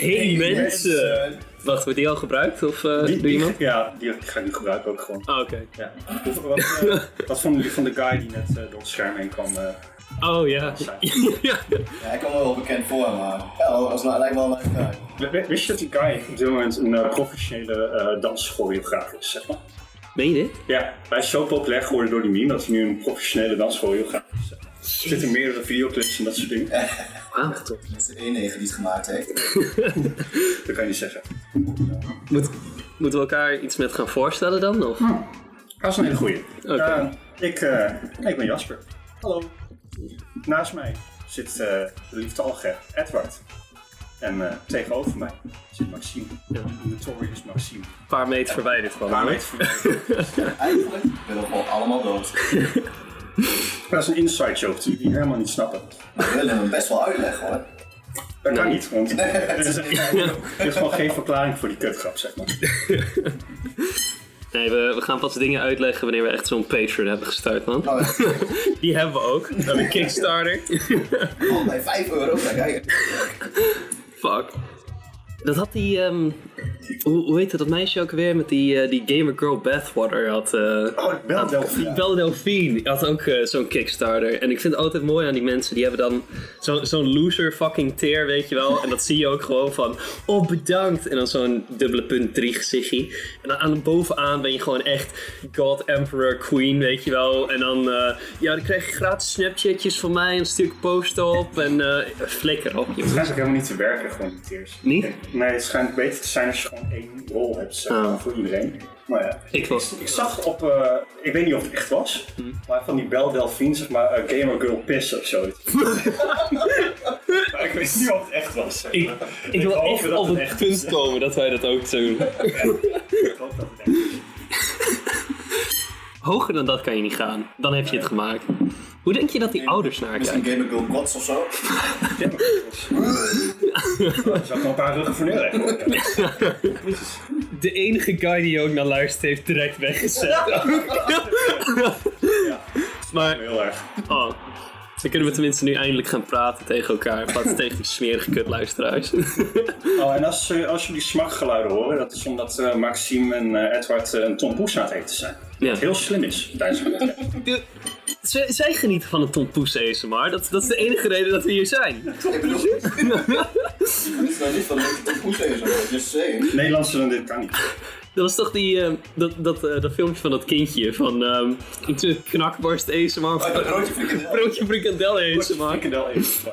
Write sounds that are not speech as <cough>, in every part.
Hey, mensen! Wacht, wordt die al gebruikt? Of eh Die, doe die, iemand? ja, die ga ik nu gebruiken ook gewoon. Oh, oké. Ja. Wat, wat, eh, wat vonden jullie van de guy die net eh, door het scherm heen kwam? eh? Oh ja. ja. <laughs> Ja, hij kwam wel bekend voor, maar ja, als nou, lijkt wel een leuke guy. Wist je dat die guy op dit moment een professionele eh danschoreograaf is, zeg maar? Meen je dit? Ja, hij is zo populair geworden door die meme dat hij nu een professionele danschoreograaf is. Er zitten meerdere videoclips en dat soort dingen. Wauw, toch. Dat is de enige die het gemaakt heeft. <laughs> Dat kan je niet zeggen. Moet, moeten we elkaar iets met gaan voorstellen dan? Of? Dat is een hele goeie. Oké. Eh, ik, eh, ik ben Jasper. Hallo. Naast mij zit eh, de lieftallige Edward. En eh, tegenover mij zit Maxime. Ja. De Notorious Maxime. Een paar meter verwijderd van Waar me. weet je Eigenlijk willen we gewoon allemaal dood. <laughs> <laughs> Dat is een inside joke die jullie helemaal niet snappen. We willen hem best wel uitleggen hoor. Dat kan Nee. niet, want <laughs> er is, er is gewoon geen verklaring voor die kutgrap, zeg maar. <laughs> Nee, we, we gaan pas dingen uitleggen wanneer we echt zo'n Patreon hebben gestart, man. Oh, ja. Die hebben we ook. We hebben een Kickstarter. Oh, bij 5 euro, kijk, kijk. Fuck. Dat had die, ehm, hoe, hoe heette dat meisje ook weer met die, eh, die Gamer Girl Bathwater had. eh Oh, wel Delphine. Belle Delphine had ook eh, zo'n Kickstarter. En ik vind het altijd mooi aan die mensen, die hebben dan zo- zo'n loser fucking tear, weet je wel. En dat zie je ook gewoon van, oh bedankt. En dan zo'n dubbele punt 3 gezichtje. En dan aan bovenaan ben je gewoon echt God Emperor Queen, weet je wel. En dan, ja, dan krijg je gratis snapchatjes van mij, een stuk post op. En flikker op, Het schijnt ook helemaal niet te werken, gewoon die tears. Niet? Nee, het schijnt beter te zijn als je gewoon één rol hebt zeg maar, Ah. voor iedereen. Maar ja, Ik was... ik zag op, eh, ik weet niet of het echt was, maar van die Belle Delphine, zeg maar, eh, Gamer Girl Piss of zoiets. <laughs> maar ik weet niet of het echt was. zeg Ik, maar. ik wil echt op het het echt punt is. komen dat wij dat ook zo doen. <laughs> Ik hoop dat het echt is. Hoger dan dat kan je niet gaan. Dan heb je het gemaakt. Hoe denk je dat die ouders naar Misschien kijken? Gamer Girl Kots of zo. <laughs> Nog een paar ruggen voor neerleggen. De enige guy die ook naar luistert heeft direct weggezet. <laughs> maar, Heel erg. oh. Dan kunnen we tenminste nu eindelijk gaan praten tegen elkaar. In plaats tegen die smerige kutluisteraars. <laughs> Oh, en als, eh, als jullie smakgeluiden horen, dat is omdat eh, Maxime en eh, Edward een Tom Poes aan het eten zijn. Ja. Wat heel slim is tijdens het <laughs> zij, genieten van een Tom Poes ASMR. Dat, dat is de enige reden dat we hier zijn. Ik bedoel, <laughs> het is nou niet van maar just saying. Nederlandser dan dit kan niet. Dat was toch die, eh, dat, dat, eh, dat filmpje van dat kindje van ehm met knakworst ASMR. Oh, dat broodje frikandel. Broodje frikandel ASMR.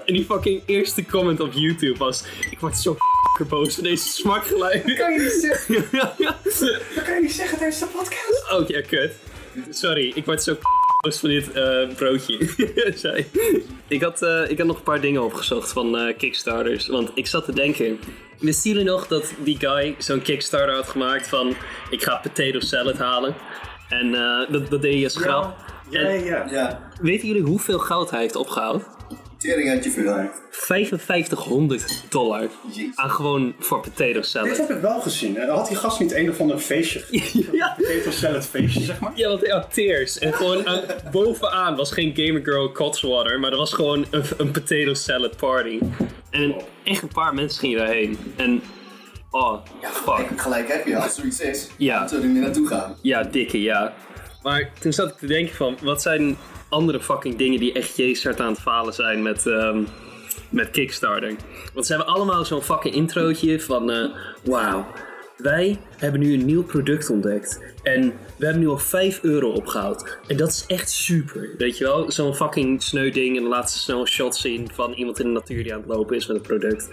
En die fucking eerste comment op YouTube was: Ik word zo boos van deze smakgeluiden. kan je niet zeggen. <laughs> Dat kan je niet zeggen tijdens de podcast. Oh ja, kut. Sorry, ik word zo van dit eh, broodje. <laughs> Ik, had, eh, ik had nog een paar dingen opgezocht van eh, Kickstarters. Want ik zat te denken. Wisten jullie nog dat die guy zo'n Kickstarter had gemaakt van: Ik ga potato salad halen? En dat, dat deed je als grap. Ja, ja. Ja, weten jullie hoeveel goud hij heeft opgehaald? Tering uit je vuur. 5500 dollar. Jezus. Aan gewoon voor potato Dit salad. heb ik wel gezien. hè. Had die gast niet een of ander feestje? <laughs> ja. Potato salad feestje, zeg maar. Ja, want hij had tears. En gewoon aan- bovenaan was geen Gamer Girl Cotswater, maar er was gewoon een, een potato salad party. En echt een paar mensen gingen daarheen. En, oh, fuck. Kijk, gelijk heb je, als zoiets is. Ja. Zullen we er naartoe gaan? Ja, dikke ja. Maar toen zat ik te denken van, wat zijn andere fucking dingen die echt jeeshard aan het falen zijn met, ehm, met Kickstarter? Want ze hebben allemaal zo'n fucking introotje van, eh wauw, wij hebben nu een nieuw product ontdekt. En we hebben nu al 5 euro opgehaald. En dat is echt super, weet je wel? Zo'n fucking sneu ding en dan laat ze snel een shot zien van iemand in de natuur die aan het lopen is met het product.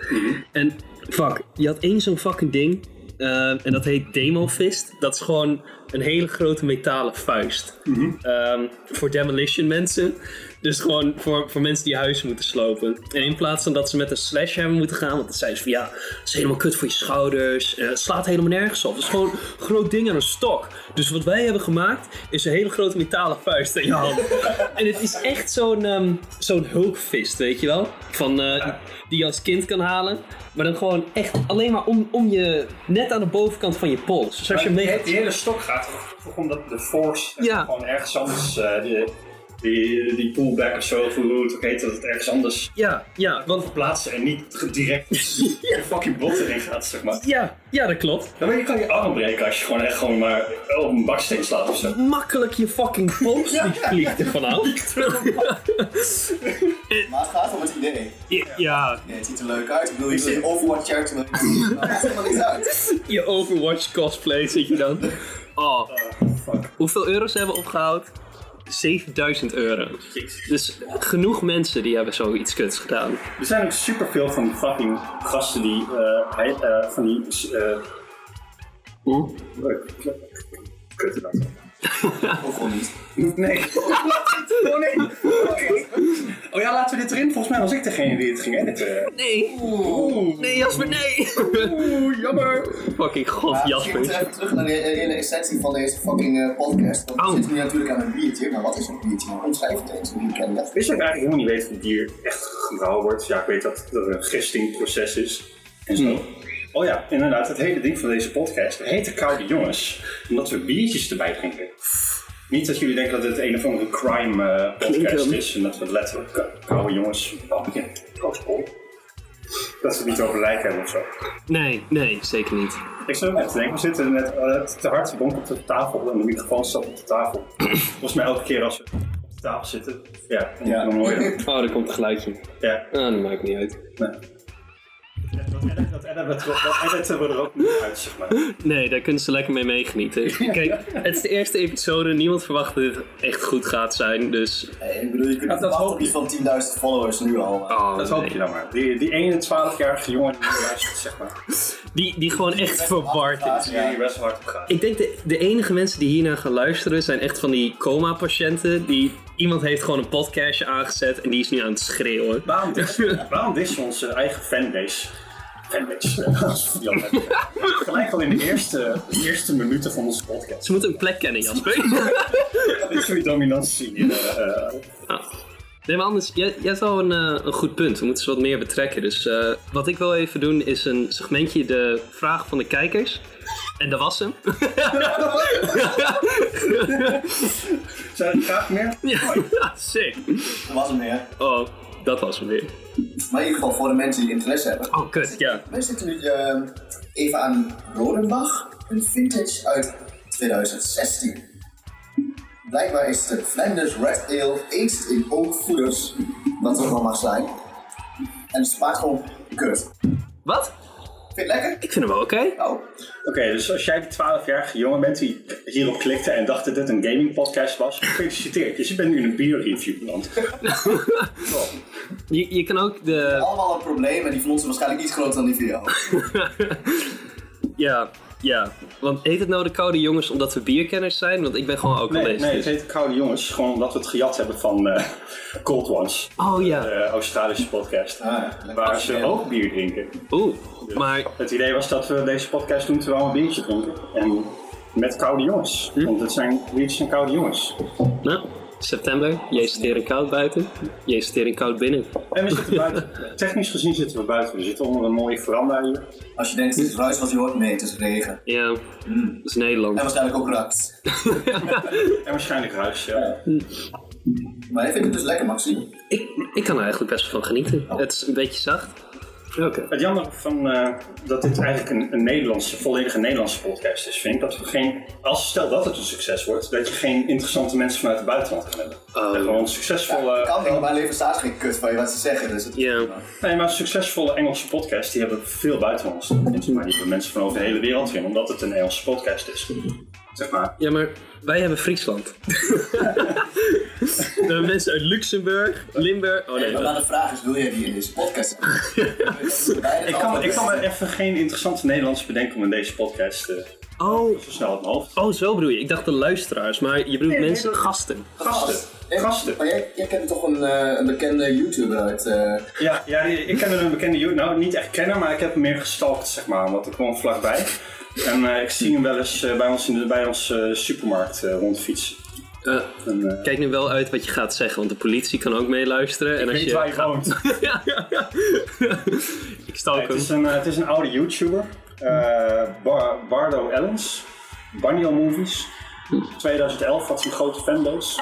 En fuck, je had één zo'n fucking ding eh, en dat heet Demo Fist. Dat is gewoon een hele grote metalen vuist. Ehm, voor demolition mensen. Dus gewoon voor, voor mensen die huizen moeten slopen. En in plaats van dat ze met een sledgehammer moeten gaan, want dan zijn ze van ja, het is helemaal kut voor je schouders. eh, het slaat helemaal nergens op. Het is gewoon een groot ding aan een stok. Dus wat wij hebben gemaakt is een hele grote metalen vuist in je hand. <laughs> en het is echt zo'n ehm, zo'n hulkfist, weet je wel? Van, eh, die je als kind kan halen. Maar dan gewoon echt alleen maar om, om je, net aan de bovenkant van je pols. Dus als je mee die hele stok gaat toch om dat de force Ja. gewoon ergens anders. de, die, die pullback of zo, of hoe het ook heet, dat het ergens anders Ja, ja, want verplaatsen en niet direct <laughs> je fucking bot erin gaat, zeg maar. ja, ja, dat klopt. Dan je kan je arm breken als je gewoon echt gewoon maar op een baksteen slaat of zo. Makkelijk je fucking post vliegt er vanaf. <laughs> <laughs> Maar het gaat om het idee. ja, Nee, het ziet er leuk uit. Ik bedoel, je zit Overwatch character. Maar het maakt helemaal niet uit. je Overwatch cosplay zit je dan. Oh, Fuck. hoeveel euro's hebben we opgehaald? 7000 euro. Dus genoeg mensen die hebben zoiets kuts gedaan. Er zijn ook superveel van die fucking gasten die, eh, hij- eh, van die, eh, Hm? kut. <laughs> Of gewoon niet. Nee. Oh nee. Oh ja, laten we dit erin. Volgens mij was ik degene die het ging editen. Nee, Oeh. nee Jasper, nee. Oeh, jammer. Fucking god, Ja, Jasper. even terug naar de hele essentie van deze fucking eh, podcast. Want we zitten nu natuurlijk aan een biertje. Maar wat is een biertje? Nou, Omschrijf het eens. Wie dat? Wist je dat ik eigenlijk helemaal niet weet hoe bier echt gebrouwen wordt? Ja, ik weet dat er een gistingproces is en zo. Oh ja, inderdaad, het hele ding van deze podcast heet de Koude Jongens. Omdat we biertjes erbij drinken. Niet dat jullie denken dat het een of andere crime eh, podcast Klinkt is en dat we letterlijk koude jongens. Oh ja, koosbol. Dat we het niet over lijk hebben of zo. Nee, nee, zeker niet. Ik zou net denken, we zitten net eh, te hard bonk op de tafel en de microfoon staat op de tafel. Volgens mij elke keer als we op de tafel zitten. Ja, Ja. dan hoor je het. Oh, er komt een geluidje. Ja. Ah, dat maakt niet uit. Nee. Dat editen dat editen- dat editen we er ook niet uit, zeg maar. Nee, daar kunnen ze lekker mee meegenieten. <laughs> Kijk, het is de eerste episode. Niemand verwacht dat het echt goed gaat zijn. Dus. Nee, ik bedoel, je kunt dat niet hoop iets van 10.000 followers nu al. eh. Oh, Dat hoop je dan maar. Die, die ene 12-jarige jongen die nu luistert, zeg maar. Die, die gewoon echt verward is. Die best wel hard op gaat. Ik denk de, de enige mensen die hiernaar gaan luisteren zijn echt van die coma-patiënten. Die iemand heeft gewoon een podcastje aangezet en die is nu aan het schreeuwen. <laughs> Waarom dis, waarom dis je onze eigen fanbase? Fanbase. <laughs> die. Gelijk al in de eerste, de eerste minuten van onze podcast. Ze moeten een plek kennen, Jasper. <laughs> Dit is die dominantie. Ah. Nee, maar anders, jij, jij hebt wel een, eh, een goed punt. We moeten ze wat meer betrekken. Dus eh, wat ik wil even doen is een segmentje de vraag van de kijkers. En dat was hem. <laughs> Zijn er graag meer? ja, sick. Dat was hem meer. Oh, dat was hem weer. Maar in ieder geval voor de mensen die interesse hebben. Oh, kut, ja. Wij zitten nu eh, even aan Rodenbach, een vintage uit 2016. Blijkbaar is het Flanders Red Ale aged in oak foeders, wat er nog mag zijn. En het smaakt gewoon kut. Wat? Vind je het lekker? Ik vind hem wel oké. Oh, Oké, dus als jij die 12-jarige jongen bent die hierop klikte en dacht dat dit een gaming podcast was, gefeliciteerd. Dus je bent nu in een beer review beland. <laughs> Je, je kan ook de... allemaal een probleem en die van ons is waarschijnlijk iets groter dan die van jou. <laughs> Ja, ja. Want heet het nou de koude jongens omdat we bierkenners zijn? Want ik ben gewoon ook Nee, geweest. nee, het dus- heet Koude Jongens, gewoon omdat we het gejat hebben van eh, <laughs> Cold Ones, Oh ja. de Australische podcast, Ah, waar ze ook bier drinken. Oeh. Maar Het idee was dat we deze podcast doen terwijl we een biertje drinken. En met Koude Jongens, want het zijn biertjes en Koude Jongens. Nou, september, jij zit hier in koud buiten, jij zit hier in koud binnen. En we zitten buiten. Technisch gezien zitten we buiten. We zitten onder een mooie veranda hier. Als je denkt het is ruis wat je hoort, nee, het is regen. Ja, dat is Nederland. En waarschijnlijk ook rakt. <laughs> En waarschijnlijk ruis, ja. Maar ik vind het dus lekker, Maxi. Ik, ik kan er eigenlijk best wel van genieten. Het is een beetje zacht. Oké. Het jammer van, eh, dat dit eigenlijk een, een Nederlandse, volledige Nederlandse podcast is, vind ik. Dat we geen, als stel dat het een succes wordt, dat je geen interessante mensen vanuit het buitenland kan hebben. Oh. En gewoon Ja, succesvolle, kan niet, maar leven staat geen kut van je wat ze zeggen. Dus het Ja. nee, maar succesvolle Engelse podcasts, die hebben veel buitenlandse mensen. Maar die hebben mensen van over de hele wereld in, omdat het een Engelse podcast is. Zeg maar. Ja, maar wij hebben Friesland. <laughs> We hebben mensen uit Luxemburg, Limburg. Oh nee, maar de vraag is, wil jij die in deze podcast? <laughs> Ik kan, ik kan me even geen interessante Nederlands bedenken om in deze podcast eh, oh, zo snel mijn hoofd. oh, zo bedoel je. Ik dacht de luisteraars, maar je bedoelt Nee, mensen, gasten. Gasten. Eh, Gasten. Maar jij, jij kent toch een, eh, een bekende YouTuber uit... eh, Ja, ja ik ken een bekende YouTuber, nou niet echt kennen, maar ik heb hem meer gestalkt, zeg maar, omdat ik gewoon vlakbij. En eh, ik zie hem wel eens eh, bij ons in de bij ons, eh, supermarkt eh, rondfietsen. Eh, En, eh, kijk nu wel uit wat je gaat zeggen, want de politie kan ook meeluisteren. En als weet je waar je gaat- woont. ja, <laughs> ja, ja. ik stalk het, hem. is een, eh, het is een oude YouTuber, eh, Bar- Bardo Ellens, Banjo Movies. 2011 had hij een grote fanbase.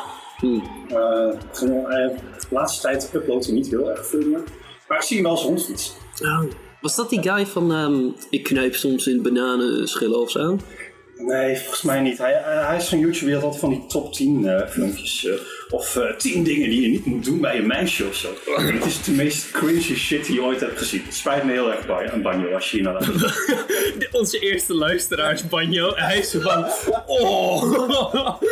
Eh, gewoon, eh, de laatste tijd uploadt hij niet heel erg veel meer. Maar ik zie hem wel eens rondfietsen. Oh. Was dat die guy van ehm, ik knijp soms in bananenschillen of zo? Nee, volgens mij niet. Hij, eh, hij is van YouTube, die had altijd van die top 10 eh, filmpjes. Eh, of eh 10 dingen die je niet moet doen bij een meisje of zo. Het is de meest cringy shit die je ooit hebt gezien. Het spijt me heel erg, Ba- een banjo, als je hier naar <laughs> Onze eerste luisteraar is Banjo. En hij is zo van... Oh!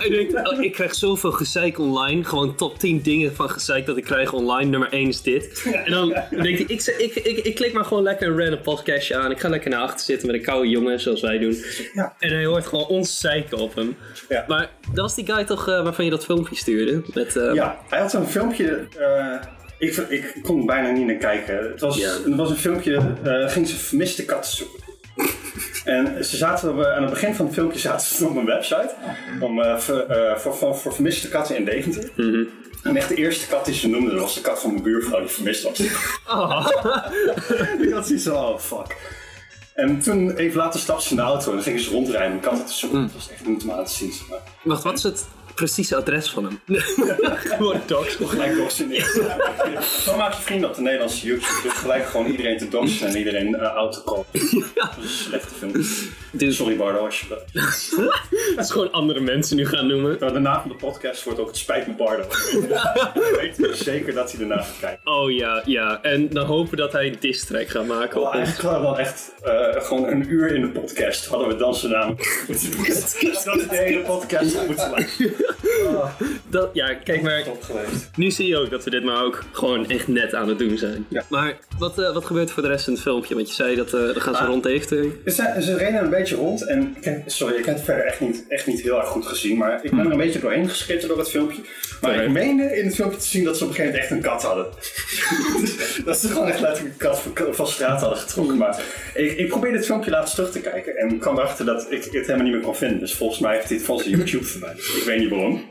ik denk, oh, ik krijg zoveel gezeik online. Gewoon top 10 dingen van gezeik dat ik krijg online. Nummer 1 is dit. En dan denkt hij, ik, ik, ik, ik klik maar gewoon lekker een random podcastje aan. Ik ga lekker naar achter zitten met een koude jongen, zoals wij doen. Ja. En hij hoort gewoon ons zeiken op hem. Ja. Maar dat was die guy toch eh, waarvan je dat filmpje stuurde? Met, eh, Ja, hij had zo'n filmpje. eh, ik, ik kon er bijna niet naar kijken. Het was, Ja. het was een filmpje, ging ze vermiste katten zoeken. <laughs> En ze zaten aan het begin van het filmpje zaten ze op een website om, ver- voor, voor, voor vermiste katten in Deventer. En echt de eerste kat die ze noemden, dat was de kat van mijn buurvrouw die vermist was. <laughs> <laughs> Oh. ik had zoiets van, oh fuck. En toen, even later, stapten ze in de auto en dan gingen ze rondrijden om katten te zoeken. Het was echt niet om aan te zien. Maar Wacht, wat is het precieze adres van hem? <laughs> Gewoon dogs. gelijk doxen. Zo <laughs> maak je vrienden op de Nederlandse YouTube. Dus gelijk gewoon iedereen te doxen en iedereen uh, out te call. <laughs> Dat is een slechte film. Dus Sorry Bardo als je dat... het is gewoon andere mensen nu gaan noemen. Nou, de naam van de podcast wordt ook Het Spijt me Bardo. Ik weet zeker dat hij ernaar gaat kijken. Oh ja, ja. En dan hopen dat hij een diss track gaat maken. Ons. eigenlijk hadden we wel echt eh, gewoon een uur in de podcast hadden we dan zijn naam. dat is de hele podcast moeten <laughs> Dat, ja, kijk maar. Top geweest. Nu zie je ook dat we dit maar ook gewoon echt net aan het doen zijn. Ja. Maar wat, eh, wat gebeurt er voor de rest in het filmpje? Want je zei dat eh dan gaan ze Ah. rond Deventer. Ze, ze reden een beetje rond en ik heb- sorry, ik heb het verder echt niet, echt niet heel erg goed gezien, maar ik ben er een beetje doorheen geschreven door het filmpje. Maar ik meende in het filmpje te zien dat ze op een gegeven moment echt een kat hadden. <laughs> Dat ze gewoon echt letterlijk een kat van, van straat hadden getrokken. Maar ik, ik probeerde het filmpje laatst terug te kijken en kwam erachter dat ik het helemaal niet meer kon vinden. Dus volgens mij heeft hij het van zijn YouTube verwijderd. Ik weet niet waarom.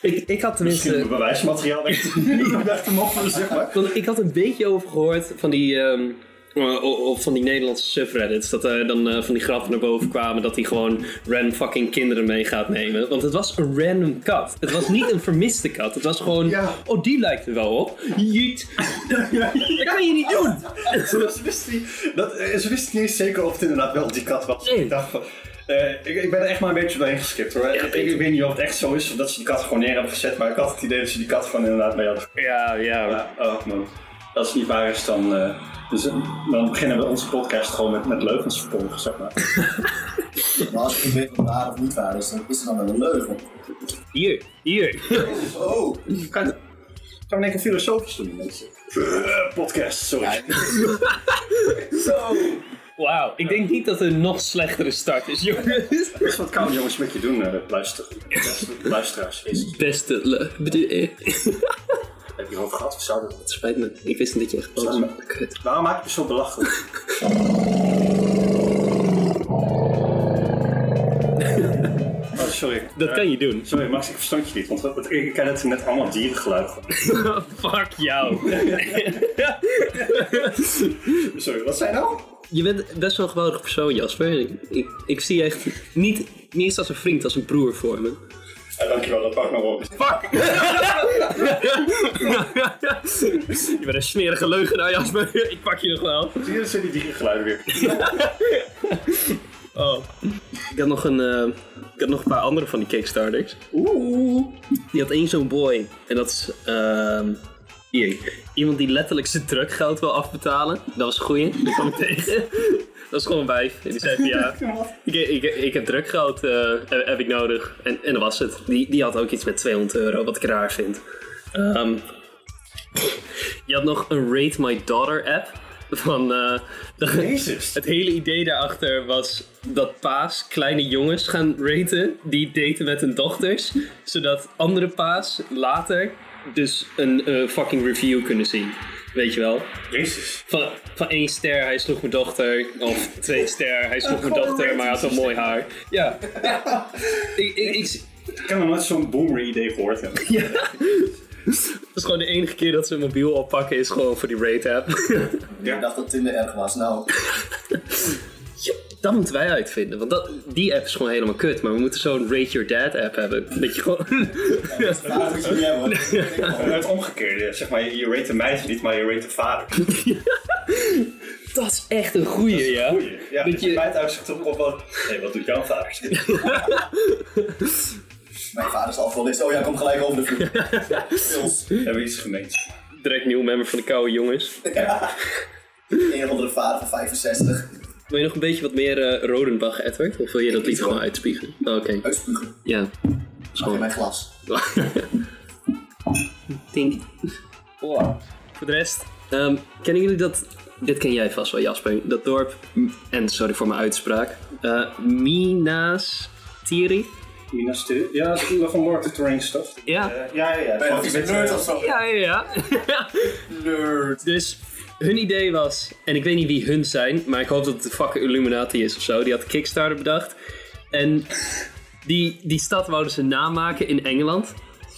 Ik, ik had Misschien tenminste. een bewijsmateriaal dat ik <laughs> niet weg te zeg maar. Want ik had een beetje over gehoord van die. ehm, eh, of van die Nederlandse subreddits. Dat er dan eh, van die grappen naar boven kwamen. Dat hij gewoon random fucking kinderen mee gaat nemen. Want het was een random kat. Het was niet een vermiste kat. Het was gewoon. Ja. Oh, die lijkt er wel op. Jeet. Dat kan je niet doen. <laughs> Ze wisten niet, dat, eh, ze wisten niet zeker of het inderdaad wel die kat was. Nee. Ik dacht van, eh, ik, ik ben er echt maar een beetje doorheen geskipt hoor. ik, weet niet of het echt zo is of dat ze die kat gewoon neer hebben gezet, maar ik had het idee dat ze die kat gewoon inderdaad mee hadden. Ja, ja. Ja, oh man. Als het niet waar is, dan, eh, dus, dan beginnen we onze podcast gewoon met, met leugens verkondigen, zeg maar. <laughs> Maar als je weet wat waar of niet waar is, dan is het dan wel een leugen. Hier, hier. <laughs> Oh, Kan, kan ik filosofisch doen, mensen? Eh, podcast, sorry. <laughs> zo. Wauw, ik denk niet dat er een nog slechtere start is, <laughs> jongens. Dat is wat koude jongens met je doen, eh, luister, luisteraars. Jezus, Beste. le- bedoel, eh, heb je erover gehad? We zouden Het spijt me. Ik wist niet dat je echt. Kut. Waarom maak je me zo belachelijk? <laughs> Oh, sorry. Dat kan je doen. Sorry, Max, ik verstond je niet, want wat- ik ken het net allemaal dierengeluid. <laughs> Fuck jou. Sorry, wat zei je nou? Je bent best wel een geweldig persoon, Jasper. Ik, ik, ik zie je echt niet, niet eens als een vriend, als een broer voor me. Ja, dankjewel, dat pak maar op. Fuck! <laughs> je bent een smerige leugenaar, Jasper. Ik pak je nog wel. Zie je, dat zijn die dierengeluiden weer. <laughs> Oh. Ik had nog een, eh, ik had nog een paar andere van die Kickstarters. Oeh. Die had één zo'n boy. En dat is, ehm hier. Iemand die letterlijk zijn drukgeld wil afbetalen. Dat was een goeie. Die kwam ik <laughs> tegen. Dat is gewoon een wijf. En die zei van ja, <laughs> ik, ik, ik heb drukgeld eh, heb, heb ik nodig. En, en dat was het. Die, die had ook iets met 200 euro, wat ik raar vind. Ehm, je had nog een Rate My Daughter app. Van, eh, <laughs> Jezus. het hele idee daarachter was dat paas kleine jongens gaan raten die daten met hun dochters. Zodat andere paas later dus een eh, fucking review kunnen zien. Weet je wel? Jezus. Van, van één ster, hij sloeg mijn dochter. Of twee ster, hij sloeg mijn dochter, maar hij had wel mooi haar. Ja. <laughs> ik, ik, ik, Ik heb nog nooit zo'n boomer idee gehoord. Hebben. <laughs> dat is gewoon de enige keer dat ze een mobiel oppakken, is gewoon voor die rate app. Ik dacht dat Tinder erg was. Nou, <laughs> Dat moeten wij uitvinden, want dat, die app is gewoon helemaal kut. Maar we moeten zo'n Rate Your Dad app hebben. Dat je gewoon... Vader moet je niet hebben. En het omgekeerde, zeg maar, je rate de meisje niet, maar je rate de vader. <laughs> dat is echt een goeie, ja. Goeie. Ja, Dat dat je- mij uitzicht op op wat. Nee, wat doet jouw vader? <laughs> Mijn vader is alcoholist. Oh ja, kom gelijk over de vloer. Pils. We hebben iets gemeens. Direct nieuw member van de koude jongens. Ja. Een of andere vader van 65. Wil je nog een beetje wat meer eh Rodenbach, Edward? Of wil je dat liever gewoon uitspiegelen? Oh, Oké, Uitspugen. ja. Mag in mijn glas. <laughs> Tink. Voor de rest, ehm, kennen jullie dat... Dit ken jij vast wel, Jasper. Dat dorp, en sorry voor mijn uitspraak, eh Minas Tirith? Minas Tirith? Ja, dat is wel van Lord of the Rings stuff. Ja. Eh, ja, ja, ja. Nerd of zo? Ja, ja, ja. Nerd. Dus hun idee was, en ik weet niet wie hun zijn, maar ik hoop dat het de fucking Illuminati is of zo. Die had Kickstarter bedacht. En die, die stad wouden ze namaken in Engeland.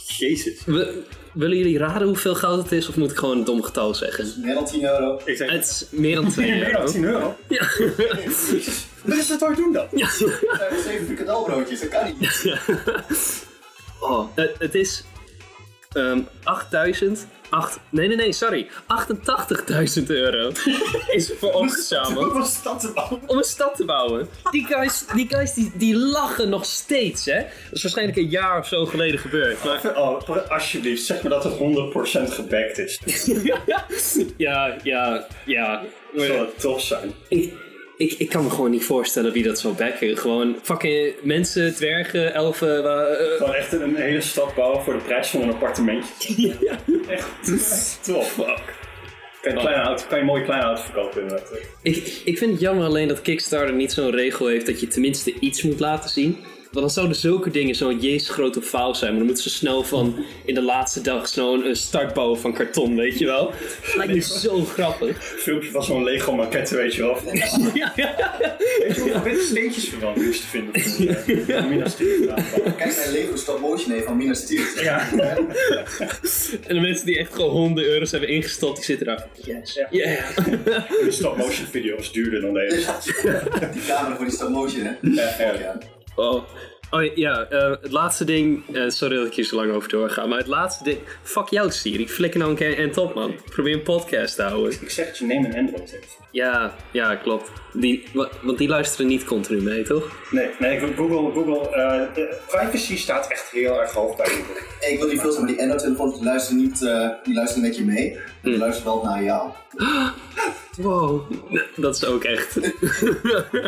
Jezus. We, willen jullie raden hoeveel geld het is, of moet ik gewoon een dom getal zeggen? Meer dan 10 euro. Ik zeg, Het is meer dan 2 <laughs> meer dan euro. 10 euro. Ja. Wat is dat waar doen dan? ja. Uh, 7 frikandalbroodjes, dat kan niet. <laughs> Oh, het, het is ehm 8000. 8, nee, nee, nee, sorry. 88.000 euro <laughs> is voor opgezameld. Wat was dat te bouwen? om een stad te bouwen. Die guys, die, guys die, die lachen nog steeds, hè? Dat is waarschijnlijk een jaar of zo geleden gebeurd. Maar, <laughs> Oh, alsjeblieft, zeg me dat het 100% gebackt is. <laughs> ja, ja, ja. Dat zou het tof zijn. Ik, ik, ik kan me gewoon niet voorstellen wie dat zou backen. Gewoon fucking mensen, dwergen, elfen. eh, Gewoon echt een hele stad bouwen voor de prijs van een appartementje. <laughs> ja. Echt, echt tof. Kan je, een kleine auto, kan je een mooie kleine auto verkopen inderdaad. ik, ik vind het jammer alleen dat Kickstarter niet zo'n regel heeft dat je tenminste iets moet laten zien. Want dan zouden zulke dingen zo'n jezus grote faal zijn. Maar dan moeten ze snel van in de laatste dag snel een, start bouwen van karton, weet je wel. Lijkt me zo grappig. Een filmpje van zo'n Lego maquette, weet je wel. <laughs> Ja, ja. Weet je hoeveel witte steentjes nu eens te vinden voor Minas Tirith aanbouwen? <laughs> Kijk naar Lego stop motion van Minas Tirith. Ja. En de mensen die echt gewoon honderden euro's hebben ingestopt, die zitten daar. Yes. Ja. Yeah. De stop-motion video's duurder dan deze. Die camera voor die stop motion hè. Ja, ja. Ja. Oh. Oh ja, eh, het laatste ding. eh, sorry dat ik hier zo lang over doorga. Maar het laatste ding. Fuck jou, Siri. Flikker nou een keer en top, man. Probeer een podcast te houden. Ik zeg dat je neem een Android hebt. Ja, ja, klopt. Die, wa- want die luisteren niet continu mee, toch? Nee, nee, Google, Google eh, de privacy staat echt heel erg hoog bij Google. Hey, ik wil niet veel zeggen, maar die Android-telefoons die luisteren niet eh, die luisteren met je mee. Die luisteren wel naar jou. <gasps> Wow. Dat is ook echt.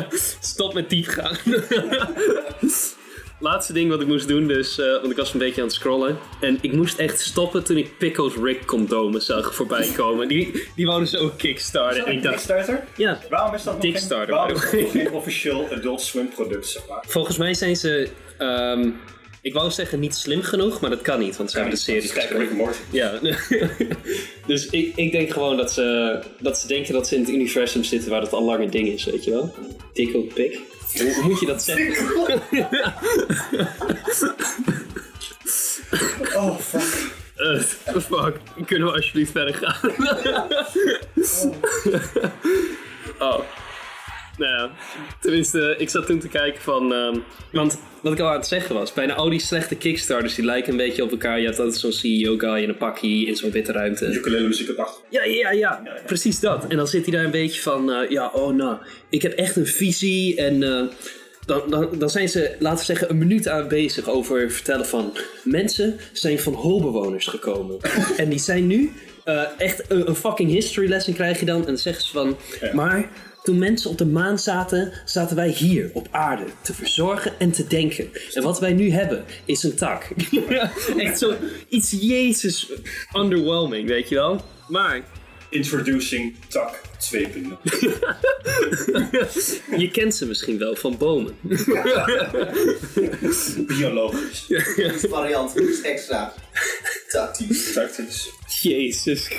<laughs> Stop met diepgaan. <laughs> Laatste ding wat ik moest doen, dus, eh, want ik was een beetje aan het scrollen. En ik moest echt stoppen toen ik Pickles Rick condomen zag voorbij <laughs> komen. Die, die wouden ze ook kickstarten. En ik dacht, Kickstarter? ja, Waarom is dat nog geen, Kickstarter, waarom is dat nog geen officieel Adult Swim product, zeg maar? volgens mij zijn ze, ehm, ik wou zeggen niet slim genoeg, maar dat kan niet, want ze hebben de serie Morty. Ja, <laughs> dus ik, ik denk gewoon dat ze, dat ze denken dat ze in het universum zitten waar het al lang een ding is, weet je wel? Tickle pick. Hoe, moet je dat zeggen? <laughs> Oh, fuck. Eh, fuck, kunnen we alsjeblieft verder gaan? oh. <laughs> Nou ja, tenminste, ik zat toen te kijken van... ehm, want wat ik al aan het zeggen was, bijna al die slechte kickstarters die lijken een beetje op elkaar. Je hebt altijd zo'n CEO-guy in een pakje in zo'n witte ruimte. Ukulele muziek op achter. Ja, ja, ja, precies dat. En dan zit hij daar een beetje van, eh, ja, oh nou, ik heb echt een visie en... eh, dan, dan, dan zijn ze, laten we zeggen, een minuut aan bezig over vertellen van... Mensen zijn van holbewoners gekomen. <laughs> en die zijn nu eh, echt een, een fucking history lesson krijg je dan. En dan zeggen ze van, Ja. maar toen mensen op de maan zaten, zaten wij hier op aarde te verzorgen en te denken. En wat wij nu hebben is een tak. <laughs> echt zo iets jezus underwhelming, weet je wel. Maar Introducing Tak 2.0. <laughs> je kent ze misschien wel van bomen. <laughs> Biologisch. Variant is extra tactisch. Tactisch. Jezus. <laughs>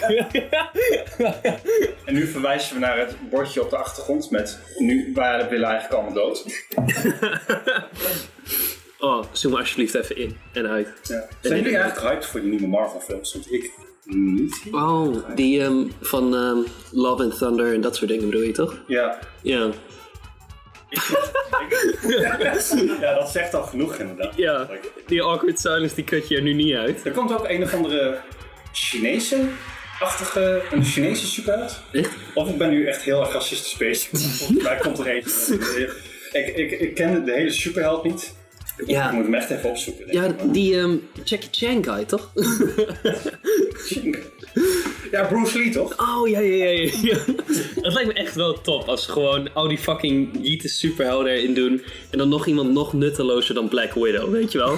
En nu verwijzen we naar het bordje op de achtergrond met... Nu, wij willen eigenlijk allemaal dood. Oh, zoom alsjeblieft even in en uit. Ja. Zijn jullie eigenlijk hyped voor die nieuwe Marvel films? Want ik. Oh, die ehm, van ehm, Love and Thunder en dat soort dingen bedoel je toch? Ja. Ja. ja, dat zegt al genoeg inderdaad. Ja, die awkward silence die kut je er nu niet uit. Er komt ook een of andere Chinese-achtige, een Chinese superheld. Echt? Of ik ben nu echt heel erg racistisch bezig. Volgens mij komt er eentje. <laughs> Ik, ik, ik ken de hele superheld niet. Ik Ja. moet hem echt even opzoeken. denk Ja, ik. die ehm, Jackie Chan guy, toch? Ja, Bruce Lee toch? Oh, ja, ja, ja, ja. Het lijkt me echt wel top als ze gewoon al die fucking Yeete superhelden erin doen. En dan nog iemand nog nuttelozer dan Black Widow, weet je wel?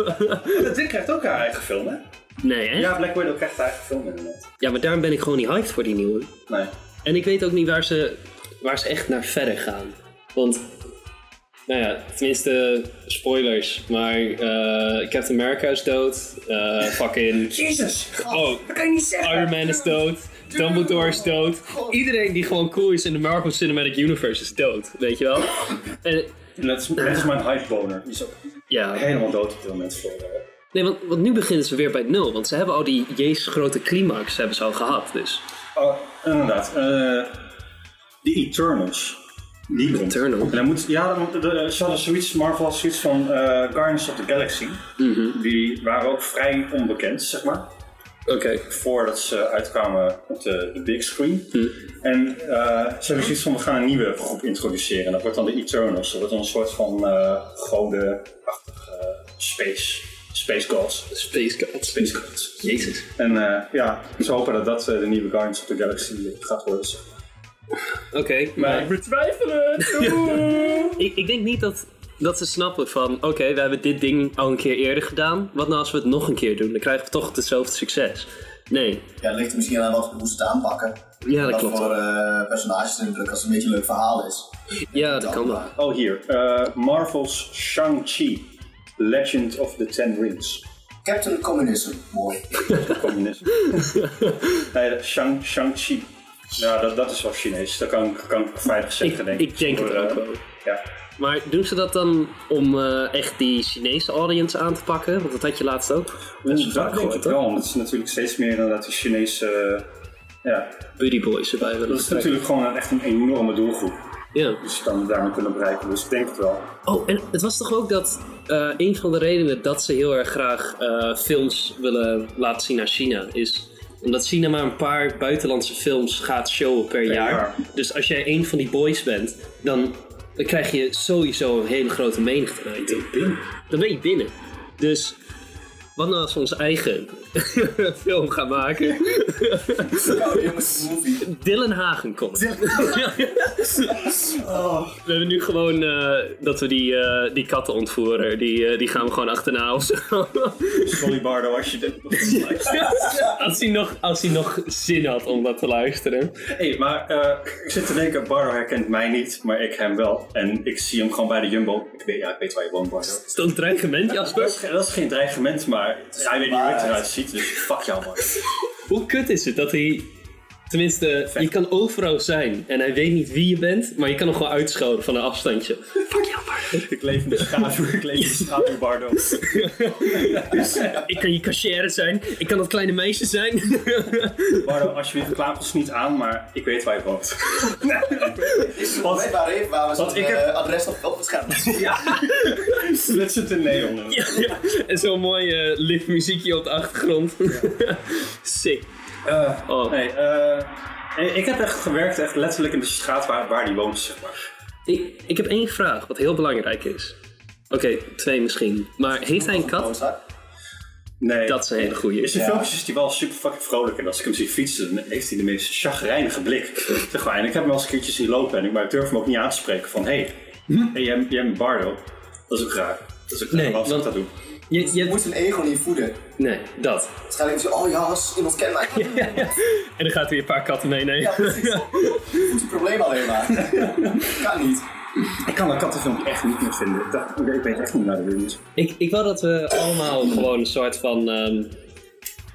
<laughs> Dat ding krijgt ook haar eigen film, hè? Nee, hè? Ja, Black Widow krijgt haar eigen film inderdaad. Ja, maar daarom ben ik gewoon niet hyped voor die nieuwe. Nee. En ik weet ook niet waar ze, waar ze echt naar verder gaan. Want, nou ja, tenminste, spoilers. Maar eh, Captain America is dood. Eh, fucking. Jezus! Oh, Dat kan je niet zeggen! Iron Man is dood. Dumbledore is dood. Iedereen die gewoon cool is in de Marvel Cinematic Universe is dood, weet je wel? <laughs> En, Net is, mijn hypeboner. Die is ook ja, helemaal dood op dit moment voor. eh, nee, want, want nu beginnen ze weer bij nul. Want ze hebben al die Jezus grote climax hebben ze al gehad, dus. Oh, inderdaad. eh, De Eternals. Die komt. Eternal? En dan moet, ja, de, ze hadden zoiets, Marvel had zoiets van eh, Guardians of the Galaxy. Die waren ook vrij onbekend, zeg maar. Oké. Voordat ze uitkwamen op de, de big screen. En eh, ze hebben zoiets van, we gaan een nieuwe groep introduceren. En dat wordt dan de Eternals. Dat wordt dan een soort van eh goden-achtige space, space gods. Space Gods. Space gods. Jezus. En ja, ze hopen dat dat de nieuwe Guardians of the Galaxy gaat worden. Maar. Oké, maar ik betwijfel het! <laughs> ik, ik denk niet dat, dat ze snappen van... Oké, we hebben dit ding al een keer eerder gedaan. Wat nou als we het nog een keer doen? Dan krijgen we toch hetzelfde succes. Nee. Ja, het ligt er misschien aan wat hoe ze het aanpakken. Ja, dat Wat klopt. voor eh, personages erin drukken als het een beetje een leuk verhaal is. Ja, dat kan wel. Oh, hier. eh, Marvel's Shang-Chi. Legend of the Ten Rings. Captain Communism, mooi. <laughs> Communisme. <laughs> nee, de Shang, Shang-Chi. Ja, dat, dat is wel Chinees. Dat kan, kan ik veilig zeggen, denk ik. ik denk het ook eh, wel. Ja. Maar doen ze dat dan om eh, echt die Chinese audience aan te pakken? Want dat had je laatst ook Dat denk ik wel, want het is natuurlijk steeds meer inderdaad die Chinese... eh, ja, Buddy Boys erbij willen dat is natuurlijk gewoon echt een enorme doelgroep. Ja. Dus je kan het daarmee kunnen bereiken, dus ik denk het wel. Oh, en het was toch ook dat een van de redenen dat ze heel erg graag films willen laten zien naar China is omdat China maar een paar buitenlandse films gaat showen per, jaar. jaar. Dus als jij een van die boys bent, dan, dan krijg je sowieso een hele grote menigte naar je toe. Dan ben je binnen. Dus wat nou als we onze eigen <laughs> film gaan maken? Oh, jongens, movie. Dylan Hagen komt. <laughs> We hebben nu gewoon eh, dat we die, eh, die katten ontvoeren. Die, eh, die gaan we gewoon achterna of zo. Sorry Bardo, als je dit <laughs> als, hij nog, als hij nog zin had om dat te luisteren. hey, maar ik zit te denken, Bardo herkent mij niet, maar ik hem wel. En ik zie hem gewoon bij de Jumbo. Ik weet, ja, ik weet waar je woont, Bardo. Is dat een dreigement, Jasper? Dat is, dat is geen dreigement, maar hij weet niet hoe ik eruit ziet, dus fuck jou, man. Hoe kut is het dat hij... Tenminste, je kan overal zijn en hij weet niet wie je bent, maar je kan hem gewoon uitschelden van een afstandje. Fuck jou, Bart. Ik leef in de schaduw, ik leef in de schaduw, Bardo. Ik kan je cashier zijn, ik kan dat kleine meisje zijn. Bardo, alsjeblieft, klaap ons niet aan, maar ik weet waar je woont. Want- Weet waar even waar we want zijn ik heb- eh, adres op, op het scherm. Zit in neon. Ja, ja. En zo'n mooi licht muziekje op de achtergrond. Sick. Eh, Oh. Nee, eh, ik heb echt gewerkt, echt letterlijk in de straat waar, waar die woont, zeg maar. Ik, ik heb één vraag, wat heel belangrijk is. Oké, twee misschien. Maar heeft hij een kat? Nee. Dat is een hele goeie. In zijn Ja. filmpjes is hij wel super fucking vrolijk. En als ik hem zie fietsen, dan heeft hij de meest chagrijnige blik. <laughs> Zeg maar. En ik heb hem wel eens een keertje zien lopen. En ik, maar ik durf hem ook niet aan te spreken van... Hé, hey, hey, jij, jij bent Bardo. Dat is ook raar. Dat is ook raar. Nee, zou ik dat doen? Je, Je je, moet zijn ego niet voeden. nee, dat. Waarschijnlijk is hij, oh ja, als iemand kent mij. <laughs> En dan gaat hij een paar katten meenemen. Ja, precies. Je voedt het probleem alleen maar. <laughs> kan niet. Ik kan dat kattenfilmpje echt niet meer vinden. Dat, ik weet echt niet naar de wereld. Ik, ik wil dat we allemaal gewoon een soort van ehm,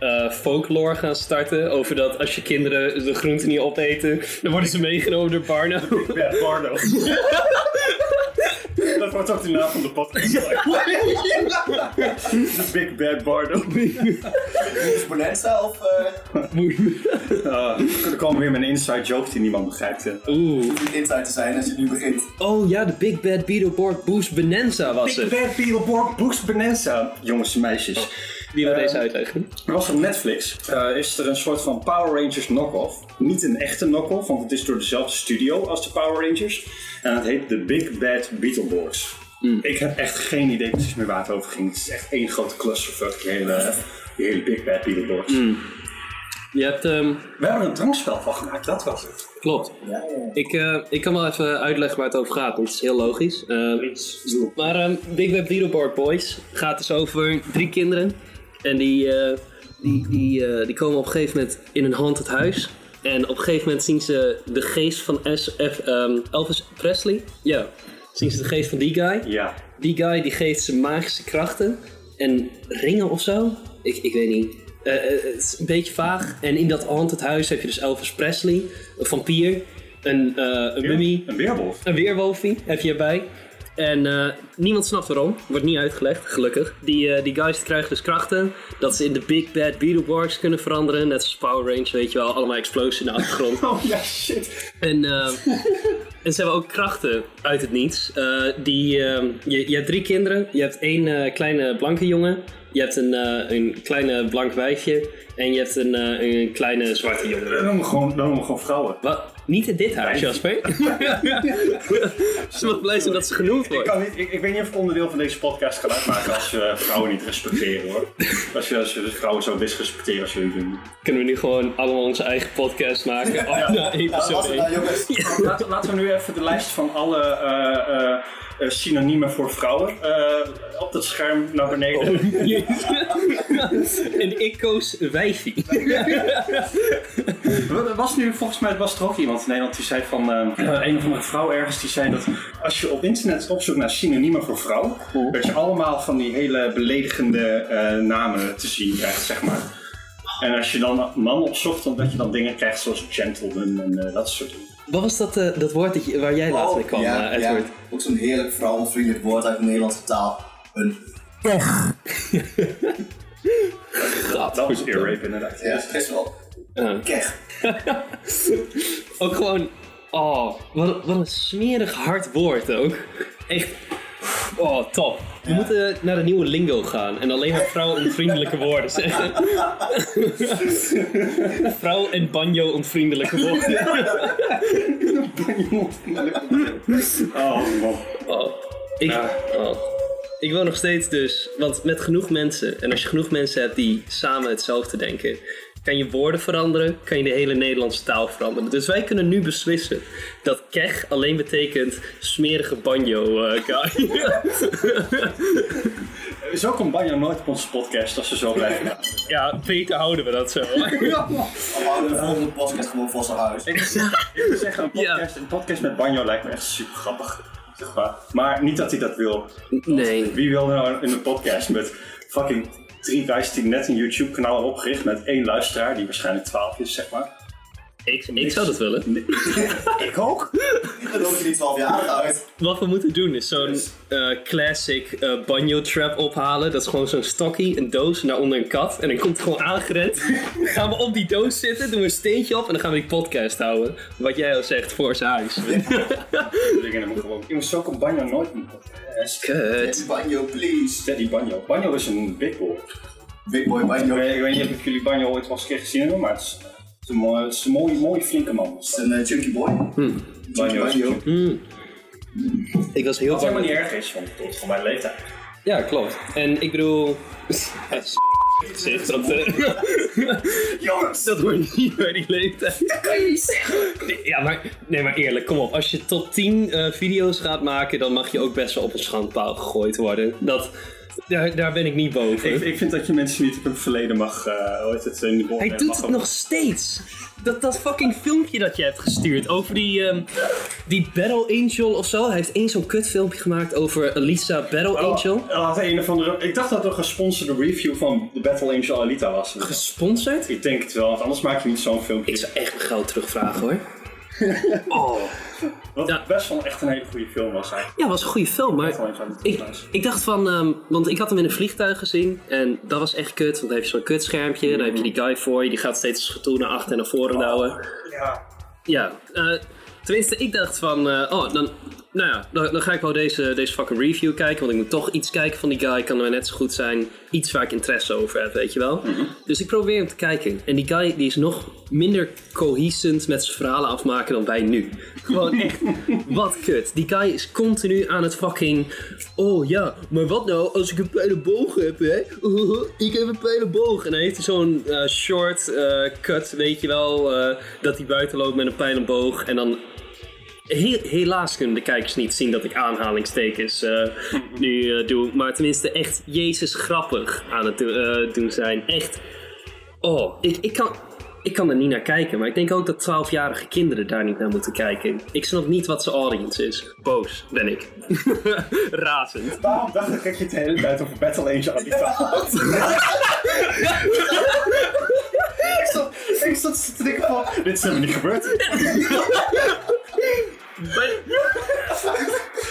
eh, folklore gaan starten. Over dat als je kinderen de groenten niet opeten, dan worden ze meegenomen door Barno. <laughs> Ja, Bardo. Dat wordt ook de naam van de podcast. De Big Bad Bardo. Exponenza of... eh Uh, er komen weer een inside joke die niemand begrijpt. hè. Oeh. hoeft niet inside te zijn als je nu begint. Oh ja, de Big Bad Beetleborg Boost Bonanza was Big het. Bad Beetleborg Boost Bonanza. Jongens en meisjes. Wie wil Eh, deze uitleggen? Er was op Netflix, eh, is er een soort van Power Rangers knock-off. Niet een echte knock-off, want het is door dezelfde studio als de Power Rangers. En het heet The Big Bad Beetleborgs. Ik heb echt geen idee precies meer waar het over ging. Het is echt één grote clusterfuck, die hele, die hele Big Bad Beetleborgs. Je hebt, ehm, We hebben er een drankspel van gemaakt, dat was het. klopt. Ja, ja. Ik, eh, ik kan wel even uitleggen waar het over gaat, want het is heel logisch. Eh, maar ehm, Big Bad Beetleborg Boys gaat dus over drie kinderen. En die, eh, die, die, eh, die komen op een gegeven moment in een haunted huis. En op een gegeven moment zien ze de geest van S F, ehm, Elvis Presley. Ja, zien ze de geest van die guy. Ja. Die guy die geeft ze magische krachten en ringen of zo. Ik, ik weet niet. Eh, het is een beetje vaag. En in dat haunted huis heb je dus Elvis Presley, een vampier, een, eh een mummy, Een weerwolf. een weerwolfie heb je erbij. En eh, niemand snapt waarom. Wordt niet uitgelegd, gelukkig. Die, eh, die guys krijgen dus krachten. Dat ze in de Big Bad Beetleborgs kunnen veranderen. Net als Power Rangers, weet je wel. Allemaal explosies in de achtergrond. <laughs> Oh ja, shit. En, eh, <laughs> en ze hebben ook krachten uit het niets. Die, eh, je, je hebt drie kinderen. Je hebt één kleine blanke jongen. Je hebt een, een kleine blank wijfje. En je hebt een, een kleine zwarte jongen. Dan noemen we gewoon, dan noemen we gewoon vrouwen. Wat? Niet in dit huis, Jasper. <laughs> ze mag blij zijn dat ze genoemd Ik, wordt. kan niet, ik, ik weet niet of ik onderdeel van deze podcast kan uitmaken als we vrouwen niet respecteren hoor. Als je, als je de vrouwen zo disrespecteren als jullie doen. Kunnen we nu gewoon allemaal onze eigen podcast maken? Oh, nou, Nou, één. nou jongens, Laten, laten we nu even de lijst van alle eh, eh, eh, synoniemen voor vrouwen eh, op het scherm naar beneden. en ik koos wijfie. Er was nu volgens mij was er ook iemand in Nederland die zei van eh, een of andere vrouw ergens die zei dat als je op internet opzoekt naar synoniemen voor vrouw, dat je allemaal van die hele beledigende eh, namen te zien krijgt, zeg maar. En als je dan man opzocht, dan dat je dan dingen krijgt zoals gentleman en eh, dat soort dingen. Wat was dat, eh, dat woord dat je, waar jij laatst mee kwam, ja, eh, ja, ook zo'n heerlijk vrouwenvriendelijk woord uit de Nederlandse taal. Een Dat was ear rape inderdaad. ja, best wel. Ja. Kech. <laughs> Ook gewoon, oh, wat, wat een smerig hard woord ook. Echt, oh, top. We moeten naar de nieuwe lingo gaan en alleen maar vrouw onvriendelijke woorden zeggen. <laughs> vrouw en banjo onvriendelijke woorden. Oh man. Oh, ik, oh. ik wil nog steeds dus, want met genoeg mensen, en als je genoeg mensen hebt die samen hetzelfde denken, kan je woorden veranderen, kan je de hele Nederlandse taal veranderen. Dus wij kunnen nu beslissen dat kech alleen betekent smerige banjo eh, guy. <laughs> Zo komt Banjo nooit op onze podcast als ze zo blijven gaan. ja, beter houden we dat zo. <laughs> Houden we de volgende podcast gewoon voor zijn huis. Ik wil zeggen, een podcast, een podcast met Banjo lijkt me echt super grappig. Zeg maar. maar niet dat hij dat wil. nee. Wie wil nou in een podcast met fucking drie guys die net een YouTube kanaal hebben opgericht met één luisteraar die waarschijnlijk 12 is, zeg maar. Ik, ik zou dat willen. <laughs> Ik ook. Dan ook niet 12 jaar uit. Wat we moeten doen is zo'n eh, classic eh, banjo trap ophalen. Dat is gewoon zo'n stokkie, een doos en daaronder een kat. En dan komt het gewoon aangerend. Dan gaan we op die doos zitten, doen we een steentje op en dan gaan we die podcast houden. Wat jij al zegt, voor zijn huis. <laughs> Gewoon. Jongens, zo komt Banjo nooit in een podcast. Kut. Banjo, please. Steady Banjo. Banjo is een big boy. Big boy Ik banjo. weet, ik weet niet of jullie Banjo ooit wel eens een keer gezien hebben, maar het is, mooi, het is een mooie, mooie flinke man. Het is een eh, chunky boy. Banjo is Banjo. Ik was heel Wat helemaal bang. niet erg is, want tot van mijn leeftijd. Ja, klopt. En ik bedoel... <laughs> Zeg, dat, eh, <laughs> Jongens! dat hoort niet bij die leeftijd. kan je niet zeggen. Nee, Ja, maar, nee, maar eerlijk, kom op. Als je tot 10 eh, video's gaat maken, dan mag je ook best wel op een schandpaal gegooid worden. Dat, daar, daar ben ik niet boven. Ik, ik vind dat je mensen niet op hun verleden mag, eh hoe heet het, in de Hij doet het nog steeds. Dat, dat fucking filmpje dat je hebt gestuurd over die, ehm, die Battle Angel of zo. Hij heeft één zo'n kutfilmpje gemaakt over Elisa Battle Angel. Oh, had een of andere, ik dacht dat het een gesponsorde review van de Battle Angel Alita was. Gesponsord? Ik denk het wel, want anders maak je niet zo'n filmpje. Ik zou echt mijn geld terugvragen hoor. <laughs> Oh. Wat Ja. best wel echt een hele goede film was eigenlijk. Ja, was een goede film, maar ik, ik dacht van, ehm, want ik had hem in een vliegtuig gezien en dat was echt kut, want dan heb je zo'n kutschermpje, dan heb je die guy voor je, die gaat steeds schatoen naar achter en naar voren douwen. Ja, Ja, eh, tenminste, ik dacht van, eh, oh, dan, nou ja, dan, dan ga ik wel deze, deze fucking review kijken, want ik moet toch iets kijken van die guy, kan er net zo goed zijn, iets waar ik interesse over heb, weet je wel. Dus ik probeer hem te kijken. En die guy, die is nog minder cohesend met zijn verhalen afmaken dan wij nu. Gewoon echt, <laughs> wat kut. Die guy is continu aan het fucking, oh ja, maar wat nou als ik een pijlenboog heb, hè? ik heb een pijlenboog. En dan heeft hij zo'n eh, short eh, cut, weet je wel, eh, dat hij buiten loopt met een pijlenboog. En dan He- helaas kunnen de kijkers niet zien dat ik aanhalingstekens eh, <laughs> nu eh, doe. Maar tenminste echt Jezus grappig aan het eh, doen zijn. Echt. Oh, ik, ik, kan, ik kan er niet naar kijken. Maar ik denk ook dat 12-jarige kinderen daar niet naar moeten kijken. Ik snap niet wat zijn audience is. Boos ben ik. <laughs> Razend. waarom dacht ik dat je het de hele tijd over Battle Angel had? <laughs> ik, zat, ik zat te denken van, dit is helemaal niet gebeurd. Maar-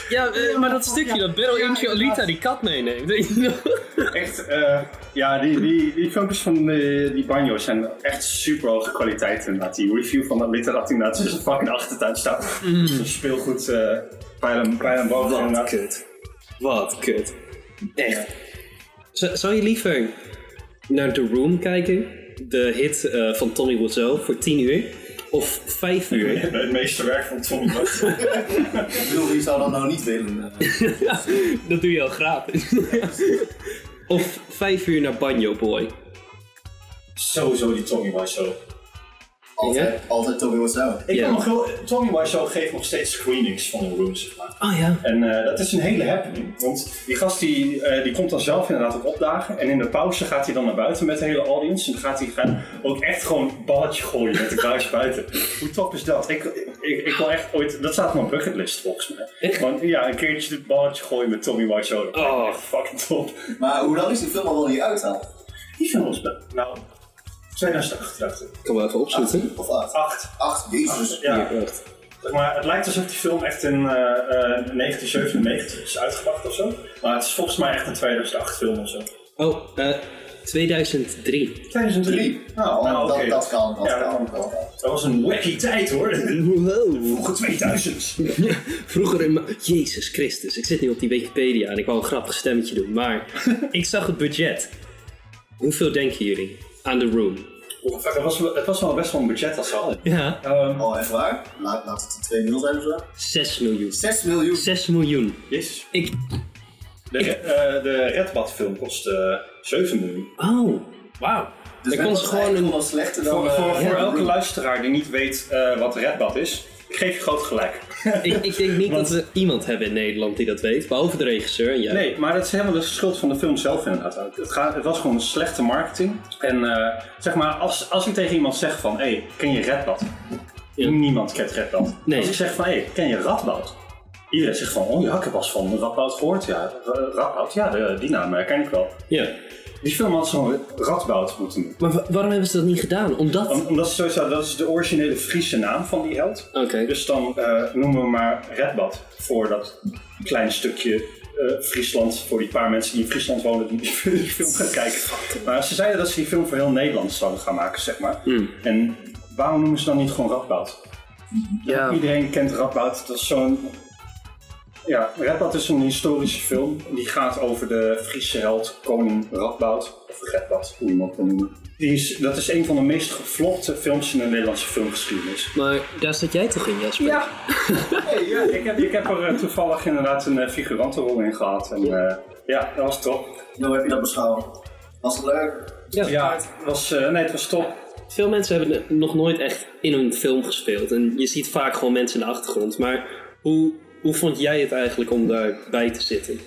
ja, eh, maar dat stukje dat Battle Angel Alita die kat meeneemt. weet je nog? Echt, eh, ja, die, die, die filmpjes van die, die banjo's zijn echt super hoge kwaliteit inderdaad. Die review van Alita dat inderdaad tussen fucking achtertuin staat. Zo'n speelgoed uh, pijlen, pijlen boven Wat inderdaad. kut. Wat kut. Echt. Z- zou je liever naar The Room kijken? De hit eh, van Tommy Wiseau voor 10 uur? Of 5 uur? Het meeste werk van Tommy was. Ik bedoel, wie zou dat nou niet willen? eh? <laughs> dat doe je al gratis. of 5 uur naar Banjo Boy. Sowieso die Tommy Wiseau. Altijd, altijd Tommy Wiseau. Ik kan nog wel, Tommy Wiseau geeft nog steeds screenings van een room, zeg maar. Oh ja. En eh, dat is een hele happening. Want die gast die, eh, die komt dan zelf inderdaad ook opdagen. En in de pauze gaat hij dan naar buiten met de hele audience. En dan gaat hij gaan ook echt gewoon een balletje gooien met de <laughs> guys buiten. Hoe top is dat? Ik, ik, ik wil echt ooit... Dat staat op mijn bucketlist volgens mij. Echt? Want ja, een keertje dit balletje gooien met Tommy Wiseau. Oh. echt fucking top. Maar hoe lang is die film al wel niet uit dan? Die film was... Nou, 2008 dacht ik. Ik kan wel even opzoeken. Of acht? 8. Acht, jezus. Ja. Hier, wacht. Zeg maar, het lijkt alsof die film echt in eh, eh, 1997 is uitgebracht of zo. Maar het is volgens mij echt een 2008 film of zo. Oh, eh 2003. 2003? Nou, nou dat, oké. dat kan, dat Ja, kan. dat Dat kan. Dat was een wacky tijd hoor. Wow. Vroege 2000. <laughs> Vroeger in... Jezus Christus, ik zit nu op die Wikipedia en ik wou een grappig stemmetje doen, maar ik zag het budget. Hoeveel denken jullie aan The Room? Het was, wel- het was wel best wel een budget als ze hadden. Ja. Ehm, Oh, echt waar? Laat, laat het 2 miljoen zijn of zo? 6 miljoen. 6 miljoen. 6 miljoen. Jezus. Ik... De, eh, de Redbad film kostte 7 miljoen. Oh, wauw. Dus kon ze gewoon een... wel slechter dan... Voor, voor, eh, voor ja, elke Room. luisteraar die niet weet eh, wat Redbad is, ik geef je groot gelijk. <laughs> Ik, ik denk niet Want- dat we iemand hebben in Nederland die dat weet, behalve de regisseur en jij. Nee, maar dat is helemaal de schuld van de film zelf inderdaad. Het, gaat, het was gewoon een slechte marketing. En eh, zeg maar, als, als ik tegen iemand zeg van, hé, hey, ken je Redbad? Ja. Niemand kent Redbad. Nee. Als ik zeg van, hé, hey, ken je Radboud? Iedereen zegt van, oh ja, ik heb eens van Radboud gehoord. Ja, Ra- Radboud, ja, die naam ken ik wel. Ja. Die film had zo'n Radboud moeten doen. Maar wa- waarom hebben ze dat niet gedaan? Omdat... Om- Omdat ze sowieso, dat is de originele Friese naam van die held. Oké. Dus dan eh, noemen we maar Redbad voor dat kleine stukje eh, Friesland. Voor die paar mensen die in Friesland wonen die <laughs> die film gaan kijken. Maar ze zeiden dat ze die film voor heel Nederland zouden gaan maken, zeg maar. Hmm. En waarom noemen ze dan niet gewoon Radboud? Ja. Iedereen kent Radboud. Dat is zo'n... Ja, Radboud is een historische film. Die gaat over de Friese held koning Radboud. Of Redbad, hoe je hem ook wil noemen. Die is, dat is een van de meest gevlogde films in de Nederlandse filmgeschiedenis. Maar daar zat jij toch in, Jasper? Ja. Hey, ja ik, heb, ik heb er eh, toevallig inderdaad een uh, figurantenrol in gehad. En eh, ja, dat was top. Hoe heb je dat beschouwd? Was het leuk? Ja. Ja, het was, eh, nee, het was top. Veel mensen hebben nog nooit echt in een film gespeeld. En je ziet vaak gewoon mensen in de achtergrond. Maar hoe, hoe vond jij het eigenlijk om daarbij te zitten?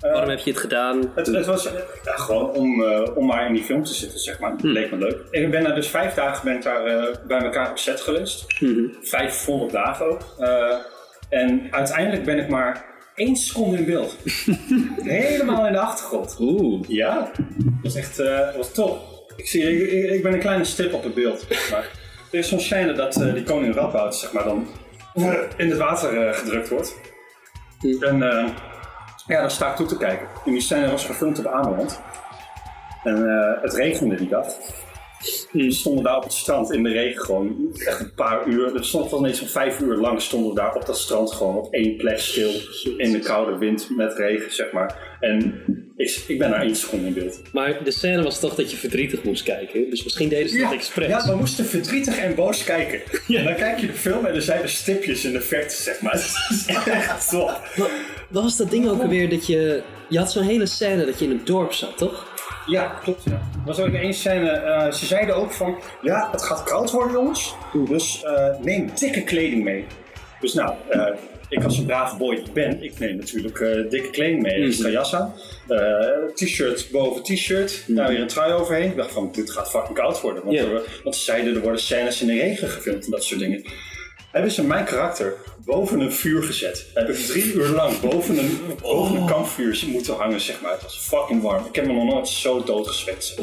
Waarom heb je het gedaan? Het, het was eh, ja, gewoon om, eh, om maar in die film te zitten, zeg maar. Leek me leuk. Ik ben daar dus vijf dagen ben ik daar, eh, bij elkaar op set geweest. Mhm. Vijf volle dagen ook. Eh, en uiteindelijk ben ik maar één seconde in beeld. <laughs> Helemaal in de achtergrond. Oeh. Ja, dat was echt eh, dat was top. Ik, zie, ik, ik ben een kleine stip op het beeld. Maar er is zo'n scène dat eh, die koning Radboud zeg maar, dan eh, in het water eh, gedrukt wordt. En eh, ja, daar sta ik toe te kijken. En die scène was gefilmd op Ameland. En eh, het regende die dag. We stonden daar op het strand in de regen gewoon echt een paar uur. Er stond wel eens zo'n vijf uur lang stonden we daar op dat strand gewoon op één plek stil. In de koude wind met regen, zeg maar. En ik, ik ben daar één seconde in beeld. Maar de scène was toch dat je verdrietig moest kijken. Dus misschien deden ze dat expres. ja, we moesten verdrietig en boos kijken. <laughs> En dan kijk je de film en er zijn er stipjes in de verte, zeg maar. <laughs> Dat is echt top. Wat was dat ding ook alweer dat je... Je had zo'n hele scène dat je in een dorp zat, toch? Ja, klopt. Ja. Er was ook één scène, eh, ze zeiden ook van, ja, het gaat koud worden jongens, dus eh, neem dikke kleding mee. Dus nou, eh, ik als een brave boy ben, ik neem natuurlijk eh, dikke kleding mee. Jas aan, eh, t-shirt boven t-shirt, daar weer een trui overheen. Ik dacht van, dit gaat fucking koud worden. Want, Ja. er- want ze zeiden, er worden scènes in de regen gefilmd en dat soort dingen. Hebben ze mijn karakter boven een vuur gezet. Heb ik drie uur lang boven een, boven een kampvuur moeten hangen, zeg maar. Het was fucking warm. Ik heb me nog nooit zo doodgezwet.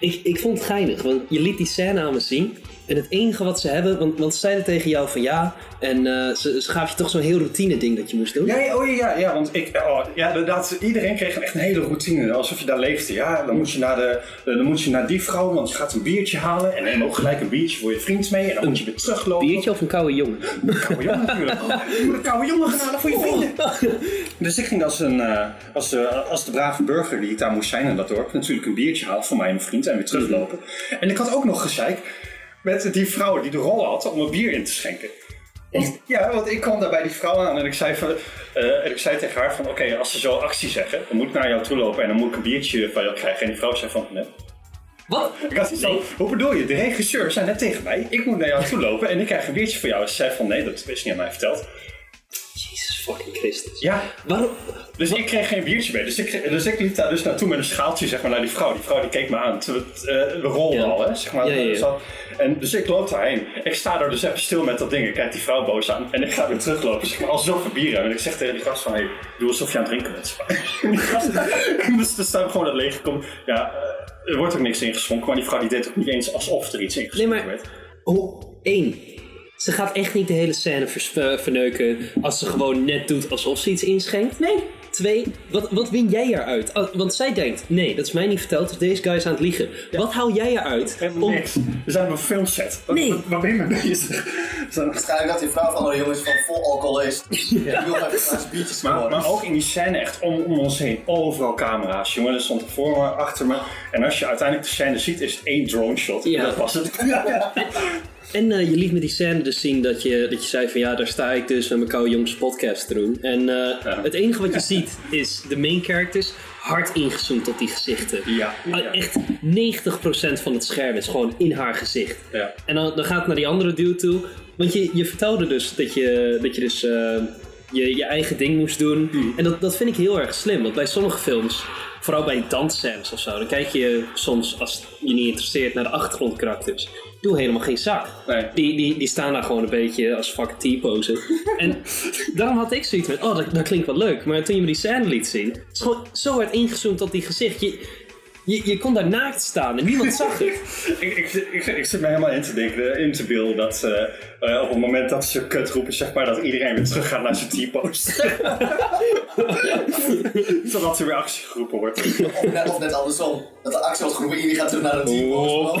Ik, ik vond het geinig, want je liet die scène aan me zien. En het enige wat ze hebben, want, want ze zeiden tegen jou van ja, en eh, ze, ze gaven je toch zo'n heel routine ding dat je moest doen. Ja, ja, oh, ja, ja, want ik, oh, ja, inderdaad, iedereen kreeg echt een hele routine, alsof je daar leefde. Ja, dan moet je naar, de, dan moet je naar die vrouw, want je gaat een biertje halen en neem ook gelijk een biertje voor je vriend mee en dan moet je weer teruglopen. Biertje of een koude jongen? Koude jongen natuurlijk. Oh, <laughs> je moet een koude jongen gaan halen voor je vrienden. <laughs> Dus ik ging als, een, eh, als, de, als de brave burger die ik daar moest zijn in dat dorp natuurlijk een biertje halen voor mij en mijn vriend en weer teruglopen. En ik had ook nog gezeik met die vrouw die de rol had om een bier in te schenken. Want, ja, want ik kwam daar bij die vrouw aan en ik zei, van, eh, en ik zei tegen haar van oké, als ze zo actie zeggen, dan moet ik naar jou toe lopen en dan moet ik een biertje van jou krijgen. En die vrouw zei van nee. Wat? Ik had van, hoe bedoel je? De regisseur zei net tegen mij, ik moet naar jou toe lopen en ik krijg een biertje voor jou. En ze zei van nee, dat is niet aan mij verteld. Jezus fucking Christus. Ja, Waarom? dus ik kreeg geen biertje mee. Dus ik, dus ik liep daar dus naartoe met een schaaltje zeg maar, naar die vrouw. Die vrouw die keek me aan. Eh, we rolden Ja. al, hè, zeg maar. Ja, ja, ja. Zo. En dus ik loop daarheen. Ik sta daar dus even stil met dat ding. Ik kijk die vrouw boos aan. En ik ga weer teruglopen. Zeg maar, al zoveel bier hebben. En ik zeg tegen die gast van, hey, doe alsof je aan het drinken bent. maar. <laughs> Die gast, <laughs> dus er staat gewoon dat leeg komt. Ja, eh, er wordt ook niks ingeschonken. Maar die vrouw die deed ook niet eens alsof er iets Nee, ingeschonken maar... werd. Oh, één. Ze gaat echt niet de hele scène eh, verneuken als ze gewoon net doet alsof ze iets inschenkt. Nee. Twee, wat, wat win jij eruit? Oh, want zij denkt, nee, dat is mij niet verteld, dus deze guy is aan het liegen. Wat hou jij eruit? Helemaal om- niks. We zijn op een filmset. Wat- Nee. Wat, waar ben je mee bezig? Waarschijnlijk dat die vrouw van de jongens van vol alcohol is. <laughs> Die wil even biertjes Maar, maar ook in die scène echt om, om ons heen. Overal camera's. Jongen, er stond voor me, achter me. En als je uiteindelijk de scène ziet, is het één drone shot. Ja. Dat was het. <laughs> <laughs> En eh, je liet me die scène dus zien dat je, dat je zei van ja, daar sta ik dus met mijn koude jongens podcast te doen. En eh, het enige wat je ziet is de main characters hard ingezoomd op die gezichten. Ja. Ah, Echt 90% van het scherm is gewoon in haar gezicht. Ja. En dan, dan gaat het naar die andere dude toe. Want je, je vertelde dus dat je, dat je dus eh, je, je eigen ding moest doen. Hmm. En dat, dat vind ik heel erg slim. Want bij sommige films, vooral bij dansscènes of zo, dan kijk je soms, als je niet interesseert, naar de achtergrondkarakters. Doe helemaal geen zak. Nee. Die, die, die staan daar gewoon een beetje als fucking T-posen. <laughs> en daarom had ik zoiets met, oh, dat, dat klinkt wel leuk. Maar toen je me die scène liet zien, het is gewoon zo hard ingezoomd op die gezicht. Je, je, je kon daar naakt staan en niemand zag het. <laughs> Ik, ik, ik, ik zit me helemaal in te denken, in te beelden dat eh, eh, op het moment dat ze kut roepen, zeg maar, dat iedereen weer terug gaat naar zijn T-post. <laughs> Zodat er weer actie geroepen wordt. Of net, of net andersom. Dat de actie wordt geroepen, iedereen gaat terug naar de team. Oh.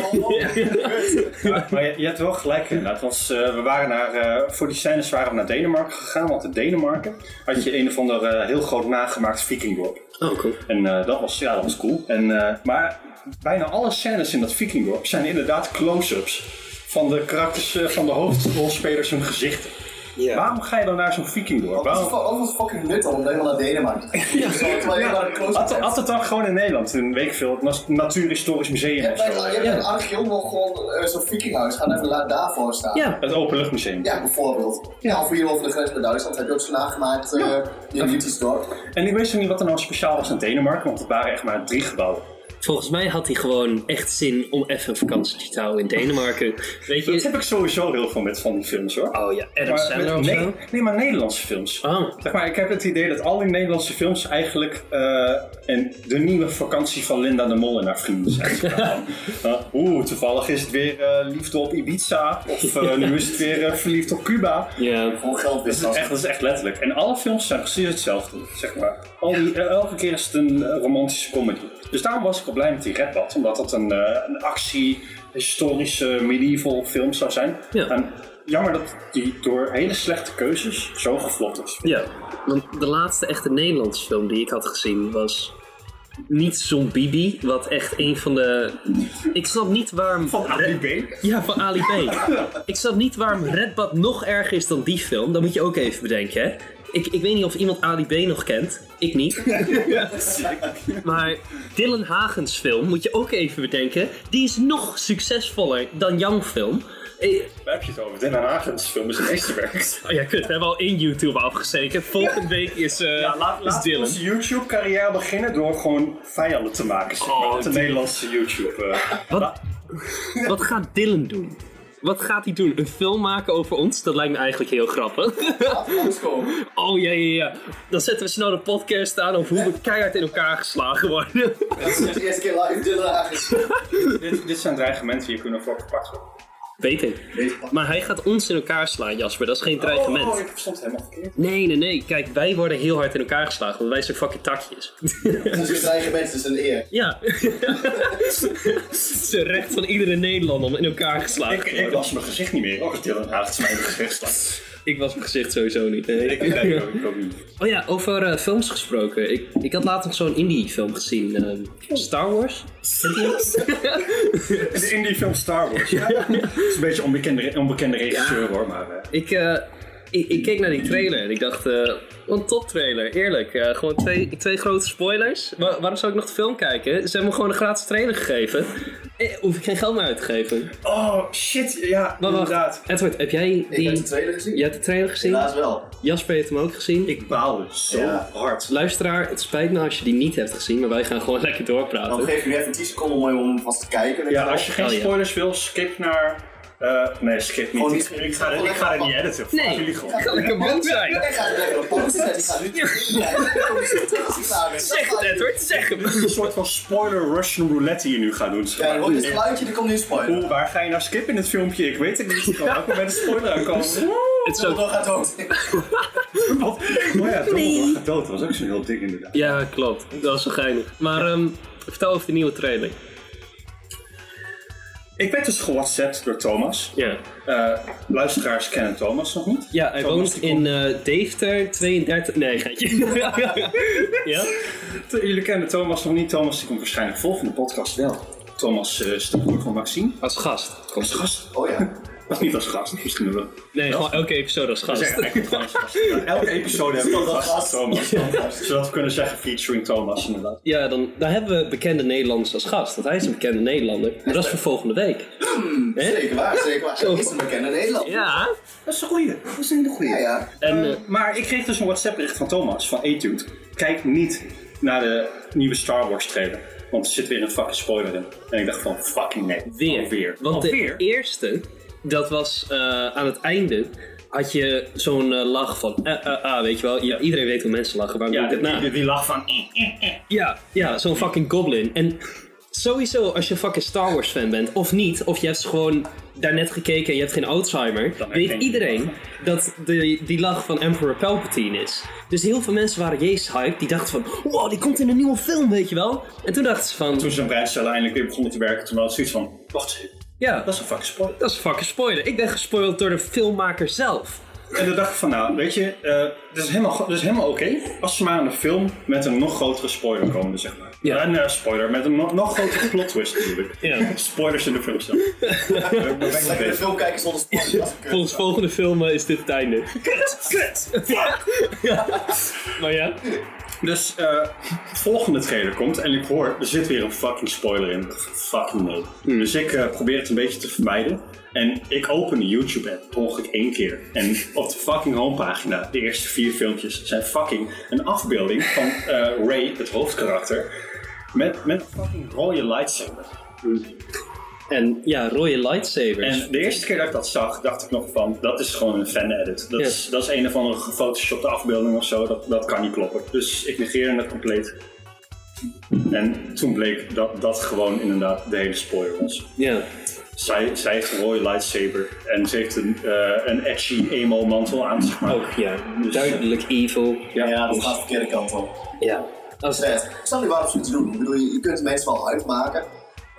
Maar, maar je, je hebt wel gelijk inderdaad. Want eh, we waren naar, eh, voor die scènes waren we naar Denemarken gegaan. Want in Denemarken had je een of ander eh, heel groot nagemaakt vikingdorp. Oh. En eh, dat, was, ja, dat was cool. En, eh, maar bijna alle scènes in dat vikingdorp zijn inderdaad close-ups. Van de karakters, eh, van de hoofdrolspelers hun gezichten. Ja. Waarom ga je dan naar zo'n vikingdorp? Wat is wat is fucking nut om helemaal naar Denemarken te gaan? Zo, Terwijl je naar een close-up had, hebt. had het dan gewoon in Nederland, in weet ik veel, het Natuurhistorisch Je Museum hebt of zo. je hebt bij een archeoloog nog gewoon eh, zo'n vikinghuis. Ga even laat daarvoor staan. Ja, Het Openluchtmuseum. Ja, bijvoorbeeld. Ja, of hier over de grens bij Duitsland heb je ook zo'n nagemaakt uh, in Lietjesdorp. En ik wist ook niet wat er nou speciaal was in Denemarken, want het waren echt maar drie gebouwen. Volgens mij had hij gewoon echt zin om even een vakantie te houden in Denemarken. Weet Dat je? heb ik sowieso heel veel met van die films hoor. Oh ja, Adam Maar Sandler of zo? nee, nee, maar Nederlandse films. Oh, Zeg maar, ik heb het idee dat al die Nederlandse films eigenlijk eh, en de nieuwe vakantie van Linda de Mol en haar vrienden zijn. <laughs> Eh, Oeh, toevallig is het weer eh, liefde op Ibiza. Of <laughs> nu is het weer verliefd op Cuba. ja. Gewoon geld Dat is, echt, dat is echt letterlijk. En alle films zijn precies hetzelfde, zeg maar. Al die, elke keer is het een romantische comedy. Dus daarom was ik blij met die Red Bad, omdat het een, eh, een actie, historische, medieval film zou zijn. Ja. En jammer dat die door hele slechte keuzes zo geflopt is. Ja, want de laatste echte Nederlandse film die ik had gezien was niet Zombibi, wat echt een van de... Ik snap niet waarom... Van Ali B. Ja, van Ali B. ik snap niet waarom Red Bad nog erger is dan die film. Dat moet je ook even bedenken, hè. Ik, ik weet niet of iemand Ali B nog kent. Ik niet. <laughs> maar Dylan Hagens film, moet je ook even bedenken. Die is nog succesvoller dan jouw film. Eh, Waar heb je het over? Dylan Hagens film is een meesterwerk. <laughs> Oh ja, kut. We hebben al één YouTube afgesteken. Volgende week is, eh Ja, laat, is laat Dylan. onze YouTube-carrière beginnen door gewoon vijanden te maken. Zeg maar, Oh, met de Nederlandse YouTube. eh. Wat, wat gaat Dylan doen? Wat gaat hij doen? Een film maken over ons? Dat lijkt me eigenlijk heel grappig. Langskomen. Oh ja, ja, ja. Dan zetten we snel de podcast aan over hoe we keihard in elkaar geslagen worden. Dat is de eerste keer live Hagens. dit, dit zijn dreigementen die kunnen voor gepakt worden. Weet ik. Maar hij gaat ons in elkaar slaan, Jasper. Dat is geen dreigement. Oh, ik verstond het helemaal verkeerd. Nee, nee, nee. Kijk, wij worden heel hard in elkaar geslagen, want wij zijn fucking takjes. Het is een dreigement, is een eer. <laughs> ja. Het is een recht van iedere Nederlander om in elkaar geslagen Ik, te ik worden. was mijn gezicht niet meer. Oh, Dylan Hagens mijn gezicht. Ik was mijn gezicht sowieso niet. nee. Ik, ook- ik ook niet. Oh ja, over eh, films gesproken. Ik, ik had laatst nog zo'n indie film gezien. eh, Star Wars. De <laughs> indie film Star Wars. Ja. Het is een beetje een onbekende, onbekende regisseur hoor, maar... eh, Ik, eh, ik, ik keek naar die trailer en ik dacht, eh, wat een top trailer, eerlijk. Eh, gewoon twee, twee grote spoilers. Wa- waarom zou ik nog de film kijken? Ze hebben me gewoon een gratis trailer gegeven. Eh, hoef ik geen geld meer uit te geven. Oh, shit. Ja, Maar wacht, inderdaad. Edward, heb jij Ik heb de die... trailer gezien. Jij hebt de trailer gezien? Helaas wel. Jasper heeft hem ook gezien. Ik baalde zo Ja. hard. Luisteraar, het spijt me als je die niet hebt gezien, maar wij gaan gewoon <laughs> lekker Dan doorpraten. geef je nu even 10 seconden om om vast te kijken. Ja, als je geen Oh, ja. spoilers wil, skip naar... eh, nee, skip niet. Ik, niet- ik ga, ik ga het niet editen. Nee, jullie gewoon. ga lekker man zijn. Ik ga lekker op. Ik nu ik ik ben. Zeg het Edward, zeg hem. Dit is een soort van spoiler Russian roulette die je nu gaat doen. Ja, hoor je het geluidje, die komt nu spoiler. Oeh, waar ga je nou skippen in het filmpje? Ik weet het niet. Ik kan ook wel met een spoiler aankomen. Het is ook Dumbledore gaat dood. Wat? Oh ja, Dumbledore gaat dood. Dat was ook zo'n heel ding inderdaad. Ja, klopt. Dat was zo geinig. Maar ehm, vertel over de nieuwe trailer. Ik werd dus gewhatsappt door Thomas. Ja. Eh, luisteraars kennen Thomas nog niet. Ja, hij Thomas, woont in eh Deventer, 32... Nee, geitje. <laughs> ja? Jullie kennen Thomas nog niet. Thomas die komt waarschijnlijk volgende podcast wel. Thomas eh, is de broer van Maxime. Als gast. Als gast. Oh ja. <laughs> Of niet als gast, misschien wel. Nee, gewoon elke episode als gast. Elke episode hebben we gast Thomas. Zodat we kunnen zeggen featuring Thomas inderdaad. Ja, dan, dan hebben we bekende Nederlanders als gast. Want hij is een bekende Nederlander. Maar dat is voor volgende week. Hè? Zeker waar, zeker waar. Hij is een bekende Nederlander. Ja. Dat is een goeie. Dat is een hele goeie. Ja, ja. En eh, Maar ik kreeg dus een WhatsApp bericht van Thomas van Etude. Kijk niet naar de nieuwe Star Wars trailer. Want er zit weer een fucking spoiler in. En ik dacht van fucking nee. weer. Alweer. Want Alweer. de eerste, dat was eh, aan het einde... Had je zo'n eh, lach van, eh, ah, weet je wel, ja, iedereen weet hoe mensen lachen, waarom Ja, doe ik die, dit na? die, die lach van... Ja, ja zo'n fucking goblin. En sowieso, als je een fucking Star Wars fan bent, of niet, of je hebt gewoon daarnet gekeken en je hebt geen Alzheimer, weet iedereen dat de, die lach van Emperor Palpatine is. Dus heel veel mensen waren Jezus hype, die dachten van, wow, die komt in een nieuwe film, weet je wel. En toen dachten ze van, Toen zijn breincellen eindelijk weer begonnen te werken, toen had zoiets van... Wacht ja, dat is een fucking spoiler. dat is een fucking spoiler. Ik ben gespoild door de filmmaker zelf. En toen dacht ik van, nou, weet je, eh dat is helemaal, dat is helemaal oké als ze maar aan een film met een nog grotere spoiler komen, zeg maar. Ja. Een eh, spoiler met een nog, nog grotere plot twist natuurlijk. Ja. <laughs> Spoilers in de film zelf. <laughs> Ik mee Lekker de film kijken zonder spoiler. Volgens volgende film eh, is dit het einde. Kut! Maar ja, Dus eh, de volgende trailer komt en ik hoor, er zit weer een fucking spoiler in. Fucking nee. Dus ik eh, probeer het een beetje te vermijden. En ik open de YouTube-app per ongeluk één keer. En op de fucking homepagina, de eerste vier filmpjes, zijn fucking een afbeelding van eh, Ray, het hoofdkarakter. Met, met een fucking rode lightsaber. En ja, rode lightsabers. En de eerste keer dat ik dat zag, dacht ik nog van, dat is gewoon een fan-edit. Dat, is, dat is een of andere gefotoshopte afbeelding of zo, dat, dat kan niet kloppen. Dus ik negeerde het compleet. En toen bleek dat dat gewoon inderdaad de hele spoiler was. Ja. Zij, zij heeft een rode lightsaber en ze heeft een, eh, een edgy emo mantel aan, zeg maar. Ook ja. Dus- Duidelijk evil. Ja, Ja, dat gaat de verkeerde kant op. Ja. Als Vet. Ik snap niet waarom ze iets doen. Ik bedoel, je, kunt mensen wel hype maken.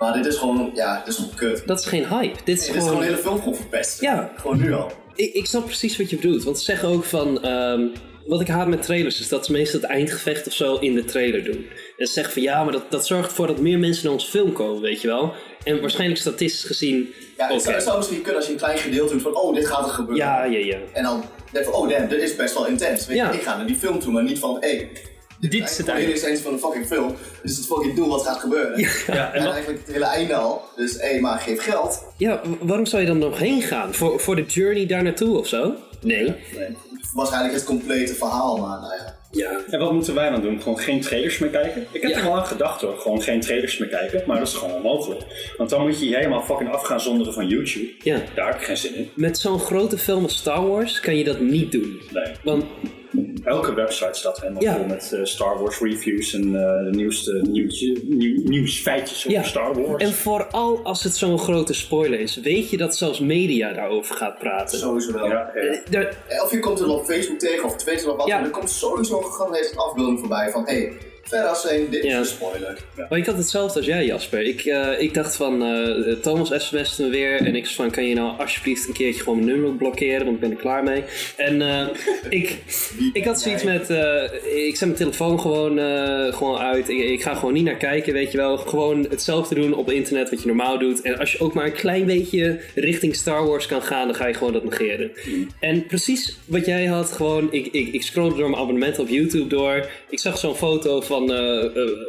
Maar dit is gewoon, ja, dit is gewoon kut. Dat is geen hype. Dit is Dit is gewoon de hele film verpest. Ja. Gewoon nu al. Ik, ik snap precies wat je bedoelt. Want ze zeggen ook van... ehm, wat ik haat met trailers is dat ze meestal het eindgevecht of zo in de trailer doen. En ze zeggen van ja, maar dat, dat zorgt ervoor dat meer mensen naar onze film komen, weet je wel. En waarschijnlijk statistisch gezien... Ja, het, zou, misschien kunnen als je een klein gedeelte doet van, oh, dit gaat er gebeuren. Ja, ja, ja. En dan denk je van, oh damn, dit is best wel intens. Weet je, Ja. Ik ga naar die film toe, maar niet van, hé, hey, Dit is het einde. is eens van een fucking film. Dus het fucking doel wat gaat gebeuren. Ja, en en dat- eigenlijk het hele einde al. Dus hé, maar geef geld. Ja, waarom zou je dan nog heen gaan? Voor, voor de journey daar naartoe of zo? Nee. Nee. Waarschijnlijk het complete verhaal, maar nou ja. Ja. En wat moeten wij dan doen? Gewoon geen trailers meer kijken? Ik heb Ja. er wel aan gedacht hoor, gewoon geen trailers meer kijken. Maar dat is gewoon onmogelijk. Want dan moet je je helemaal fucking af gaan zonderen van YouTube. Ja. Daar heb ik geen zin in. Met zo'n grote film als Star Wars kan je dat niet doen. Nee. Want Elke website staat helemaal Ja. vol met eh, Star Wars reviews en eh, de nieuwste nieuwtje, nieuw, nieuwsfeitjes over Ja. Star Wars. En vooral als het zo'n grote spoiler is, weet je dat zelfs media daarover gaat praten. Sowieso wel. ja, Of je komt er op Facebook tegen of Twitter of wat. Ja. En er komt sowieso gewoon een afbeelding voorbij van hé, hey, verrassing, dit Ja. is een spoiler. maar ik had hetzelfde als jij, Jasper. Ik, eh, ik dacht van, eh, Thomas sms'te me weer en ik zei van, kan je nou alsjeblieft een keertje gewoon mijn nummer blokkeren, want ik ben er klaar mee. En eh, ik, ik had zoiets met, ik zet mijn telefoon gewoon, gewoon uit. Ik, ik ga gewoon niet naar kijken, weet je wel. Gewoon hetzelfde doen op internet wat je normaal doet. En als je ook maar een klein beetje richting Star Wars kan gaan, dan ga je gewoon dat negeren. En precies wat jij had, gewoon, ik, ik, ik scrollde door mijn abonnement op YouTube door. Ik zag zo'n foto van,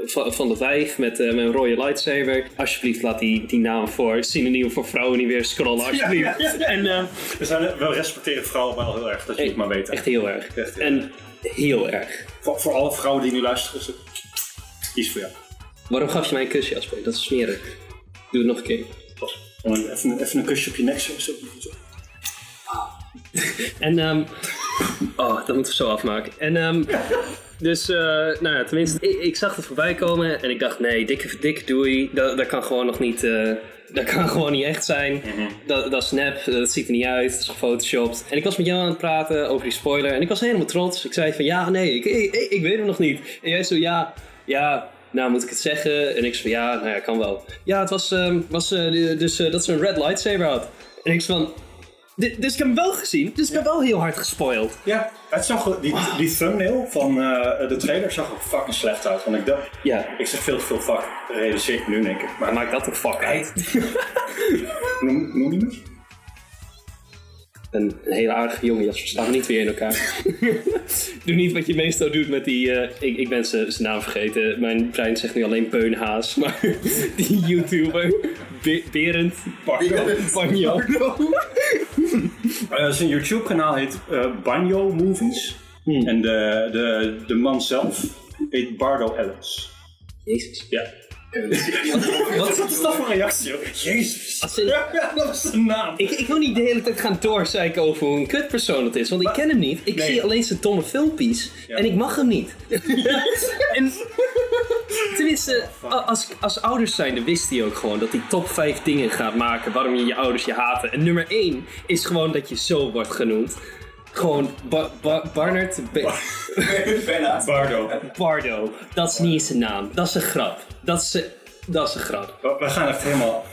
van, van de vijf met eh, mijn rode lightsaber. Alsjeblieft, laat die, die naam voor synoniem voor vrouwen niet weer scrollen, alsjeblieft. Ja, <laughs> ja, ja. En eh, We, zijn, we respecteren vrouwen wel heel erg, dat je het maar weet. echt heel erg. Echt heel En heel erg. Voor, voor alle vrouwen die nu luisteren, is het die is voor jou. Waarom gaf je mij een kusje, Jasper? Dat is smerig. Doe het nog een keer. Even, even een kusje op je nek. Zo, zo, zo. En, ehm oh, dat moeten we zo afmaken. En, ehm <laughs> dus, eh, nou ja, tenminste, ik, ik zag het voorbij komen en ik dacht, nee, dikke, dikke doei, dat, dat kan gewoon nog niet, eh, <laughs> dat kan gewoon niet echt zijn. dat, dat is nep, dat ziet er niet uit, het is gefotoshopt. En ik was met jou aan het praten over die spoiler en ik was helemaal trots. Ik zei van, ja, nee, ik, ik, ik, ik weet het nog niet. En jij zo, ja, ja, nou moet ik het zeggen? En ik zei van, ja, nou ja, kan wel. Ja, het was, ehm, was eh, dus dat ze een red lightsaber had. En ik zei van, Dus ik heb hem wel gezien, dus ik ben wel heel hard gespoild. Ja, het zag, die, die thumbnail van eh, de trailer zag er fucking slecht uit. Want ik dacht, Ja. ik zeg veel te veel fuck, realiseer ik nu één keer. Maar Maakt dat een fuck uit. <laughs> noem, noem je Een hele aardige jongen, Jasper. Staan we niet weer in elkaar. <laughs> Doe niet wat je meestal doet met die... eh, ik, ik ben zijn naam vergeten. Mijn brein zegt nu alleen Beunhaas. <laughs> Maar die YouTuber. Be Berend. Banjo. <laughs> Eh, zijn YouTube kanaal heet eh, Banjo Movies. En de, de, de man zelf heet Bardo Ellis. Jezus. Ja. Wat is dat voor reactie? joh? Jezus. In- Ja, ja, dat is de naam. Ik, ik wil niet de hele tijd gaan doorzeiken over hoe een kutpersoon het is. Want ik ken hem niet. Ik Nee. zie alleen zijn domme filmpjes. Ja. En ik mag hem niet. <laughs> en tenminste, als, als ouders zijnde wist hij ook gewoon dat hij top 5 dingen gaat maken waarom je je ouders je haten. En nummer 1 is gewoon dat je zo wordt genoemd. Gewoon ba Ba- Barnard Ba- <laughs> Bijna. Bardo. Bardo. Dat is niet eens zijn naam. Dat is een grap. Dat is een, dat is een grap. We gaan echt helemaal...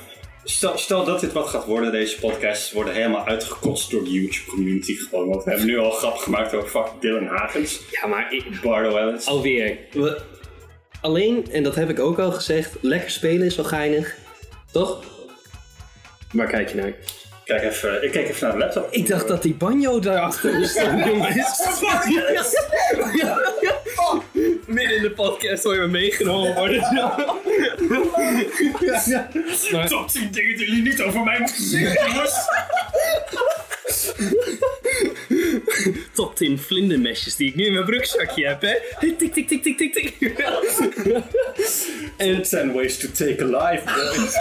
Stel, stel dat dit wat gaat worden, deze podcasts worden helemaal uitgekost door de YouTube community gewoon. Want we hebben nu al grap gemaakt over fuck Dylan Hagens, Ja, maar ik, Bardo Ellis. Alweer. We- alleen, en dat heb ik ook al gezegd, lekker spelen is wel geinig. Toch? Waar kijk je naar? Kijk even, ik kijk even naar de laptop. Ik dacht dat die banjo daarachter stond, <laughs> jongens. Midden in de podcast wil je me meegenomen worden. Maar, Top 10 dingen die jullie niet over mij moeten zeggen, jongens. top 10 vlindermesjes die ik nu in mijn broekzakje heb, hè? Tik, tik, tik, tik, tik, tik. en, 10 ways to take a life, boys.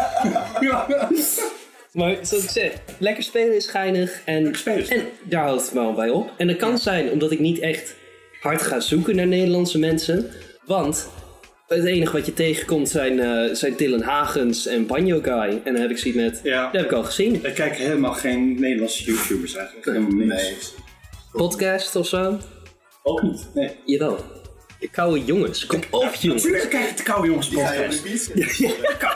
Maar zoals ik zeg, lekker spelen is geinig. En, spelen en daar houdt het wel bij op. En dat kan zijn omdat ik niet echt hard ga zoeken naar Nederlandse mensen. Want het enige wat je tegenkomt zijn, eh, zijn Dylan Hagens en Banjo Guy. En dan heb ik zoiets met, Ja. dat heb ik al gezien. Ik kijk helemaal geen Nederlandse YouTubers eigenlijk. Helemaal niks. Nee. Podcast of zo. Ook niet. Nee. Jawel. De koude jongens. Kom op, jongens. Natuurlijk kijk ik de Koude Jongens Die ga je op podcast.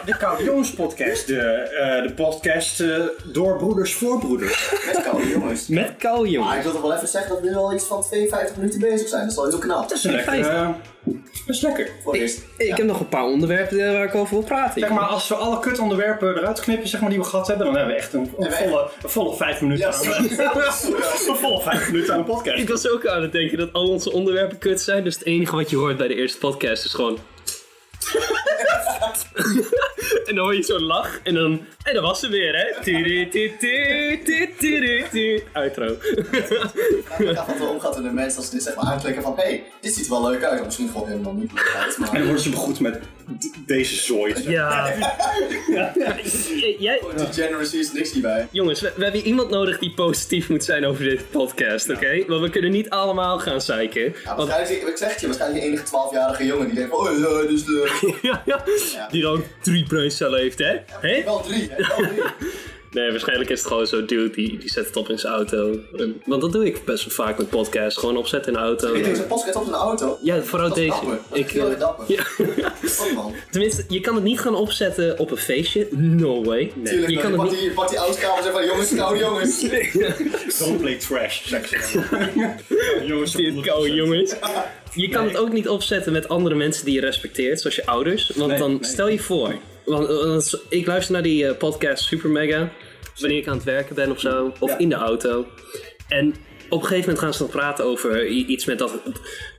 de Koude Jongens podcast. De, eh, de podcast eh, door broeders voor broeders. Met koude jongens. Met koude Maar jongens. ik wil toch wel even zeggen dat we nu al iets van 52 minuten bezig zijn. Dat is wel heel knap. Dat is lekker. Dat is lekker. Voor eerst. Ik heb nog een paar onderwerpen eh, waar ik over wil praten. Zeg maar, als we alle kutonderwerpen eruit knippen zeg maar, die we gehad hebben, dan hebben we echt een, volle, een volle vijf minuten aan, <laughs> een volle vijf minuten aan een podcast. Ik was ook aan het denken dat al onze onderwerpen kut zijn. Dus het enige wat je hoort bij de eerste podcast is gewoon... <laughs> <laughs> en dan hoor je zo'n lach en dan... En dan was ze weer, hè? Tu, tu, tudu, tu. Outro. Ik dacht dat we omgaan met de mensen als ze dit zeg maar aanklikken van hé, hey, dit ziet er wel leuk uit. Of misschien gewoon helemaal niet leuk uit. En dan Maar worden ze begroet met deze zooi. Ja. J- Jij, degeneracy is niks hierbij. jongens, we, we hebben iemand nodig die positief moet zijn over dit podcast, oké? Want we kunnen niet allemaal gaan zeiken. Ja, Want, waarschijnlijk, ik zeg het je, waarschijnlijk die enige 12-jarige jongen die denkt van oh <laughs> ja, dit is leuk. ja, ja, die dan drie braincellen heeft, hè? hè? Wel drie, hè? Wel drie. <laughs> Nee, waarschijnlijk is het gewoon zo'n dude die, die zet het op in zijn auto. Want dat doe ik best wel vaak met podcasts. Gewoon opzetten in de auto. Ik denk, podcast op een auto. Ja, vooral Dat deze. dapper. Dat is Ik, heel eh, erg dapper. ja. <laughs> Oh, man. Tenminste, je kan het niet gaan opzetten op een feestje. No way. Nee, Tuurlijk, je je, kan het niet... die, je pakt die autokamer en van jongens, koude jongens. <laughs> Don't play trash, zeg ze. Jongens, koude jongens. Je kan het ook niet opzetten met andere mensen die je respecteert, zoals je ouders. Want Nee, dan nee. stel je voor. Want, want ik luister naar die eh, podcast Super Mega. Wanneer ik aan het werken ben of zo. Of Ja. in de auto. En op een gegeven moment gaan ze dan praten over iets met dat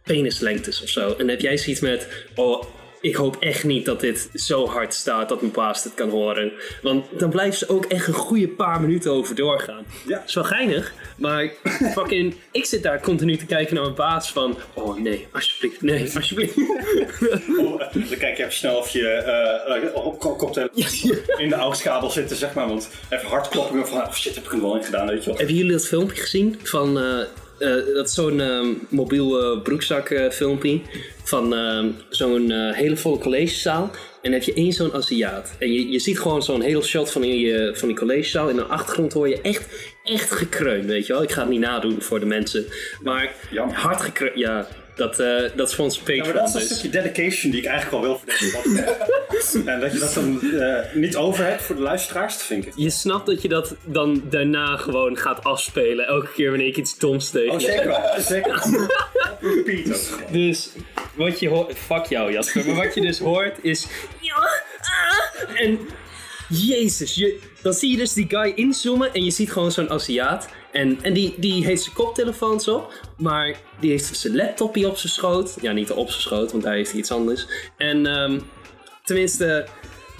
penislengtes of zo. En heb jij zoiets met. Oh, ik hoop echt niet dat dit zo hard staat dat mijn baas het kan horen. Want dan blijven ze ook echt een goede paar minuten over doorgaan. Ja. Dat is wel geinig, maar fucking, ik zit daar continu te kijken naar mijn baas van, oh nee, alsjeblieft, nee, <laughs> alsjeblieft. Oh, dan kijk je even snel of je eh, op koptelefoon in de AUX-kabel zitten, zeg maar. Want even hard kloppen van, oh shit, heb ik er wel in gedaan, weet je wel. Hebben jullie dat filmpje gezien van, eh, dat is zo'n ehm, mobiel broekzak filmpje van ehm, zo'n hele volle collegezaal. En dan heb je één zo'n Aziat. En je, je ziet gewoon zo'n hele shot van die, eh, van die collegezaal. In de achtergrond hoor je echt, echt gekreun, weet je wel. Ik ga het niet nadoen voor de mensen. Maar Jammer. hard gekreun, ja, dat, eh, dat is voor ons Ja, maar Patreon. dat is een dus. stukje dedication die ik eigenlijk wel wil voor deze. En dat je dat dan eh, niet over hebt voor de luisteraars, vind ik. Je snapt dat je dat dan daarna gewoon gaat afspelen. Elke keer wanneer ik iets doms tegen Oh, je zeker wel. Zeker. <laughs> Repeat ook gewoon. Dus wat je hoort. Fuck jou, Jasper. Maar wat je dus hoort is. Ja, ah, en. Jezus, je, dan zie je dus die guy inzoomen en je ziet gewoon zo'n Aziat. En, en die, die heeft zijn koptelefoons op, maar die heeft zijn laptopje op zijn schoot. Ja, niet op zijn schoot, want daar heeft hij iets anders. En ehm, tenminste,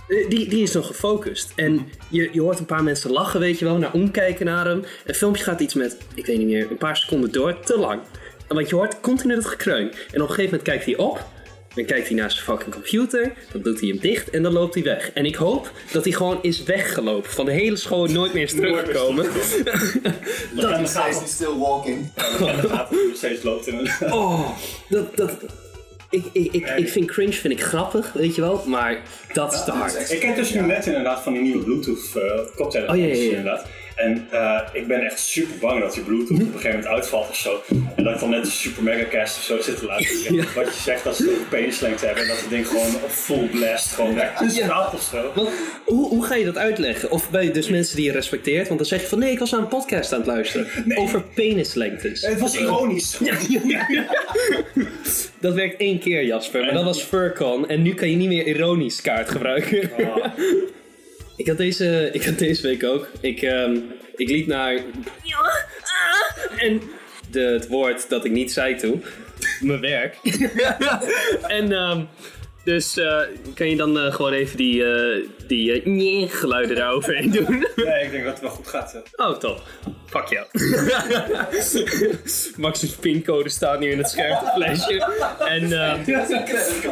eh, die, die is nog gefocust. En je, je hoort een paar mensen lachen, weet je wel, naar omkijken naar hem. Het filmpje gaat iets met, ik weet niet meer, een paar seconden door, te lang. Want je hoort continu dat gekreun. En op een gegeven moment kijkt hij op. Dan kijkt hij naar zijn fucking computer. Dan doet hij hem dicht en dan loopt hij weg. En ik hoop dat hij gewoon is weggelopen. Van de hele school nooit meer is teruggekomen. <laughs> Nog gaat steeds still walking. het nog steeds loopt. <laughs> Oh, dat... dat ik, ik, ik, ik vind cringe vind ik grappig, weet je wel. Maar dat is te hard. Ik ken dus nu net inderdaad van die nieuwe Bluetooth uh, koptelefoons Oh, ja, ja, ja. inderdaad. En eh, ik ben echt super bang dat die Bluetooth op een gegeven moment uitvalt of zo. En dat ik dan net een super megacast of zo zit te luisteren. Ja. Wat je zegt dat ze een penislengte hebben en dat het ding gewoon op full blast gewoon staat of zo. Want, hoe, hoe ga je dat uitleggen? Of bij dus mensen die je respecteert, want dan zeg je van nee, ik was naar een podcast aan het luisteren. Over penislengtes. Het was ironisch. Dat werkt één keer, Jasper, maar dat was Furcon en nu kan je niet meer ironisch kaart gebruiken. Ah. Ik, had deze, ik had deze week ook. Ik, ehm, ik liep naar. Ja, ah, en de, het woord dat ik niet zei toen. Mijn werk. <laughs> en ehm, Dus eh, kan je dan eh, gewoon even die, eh die nye geluiden daaroverheen doen? <laughs> Nee, ik denk dat het wel goed gaat. eh. Oh, top. Fuck jou. <laughs> Max's pincode staat nu in het scherm te flashen. En, creditcard.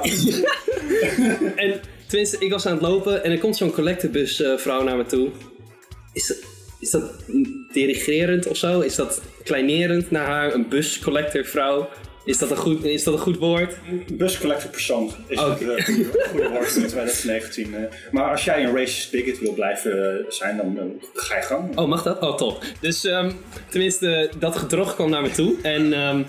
en tenminste, ik was aan het lopen en er komt zo'n collectebus eh, naar me toe. Is dat, is dat dirigerend of zo? Is dat kleinerend naar haar? Een buscollector vrouw? Is dat een goed, is dat een goed woord? Buscollector persoon is Oké. het eh, goede <laughs> woord in 2019. eh. Maar als jij een racist bigot wil blijven zijn, dan ga je gang. Oh, mag dat? Oh, top. Dus ehm, tenminste, dat gedrocht kwam naar me toe. En ehm,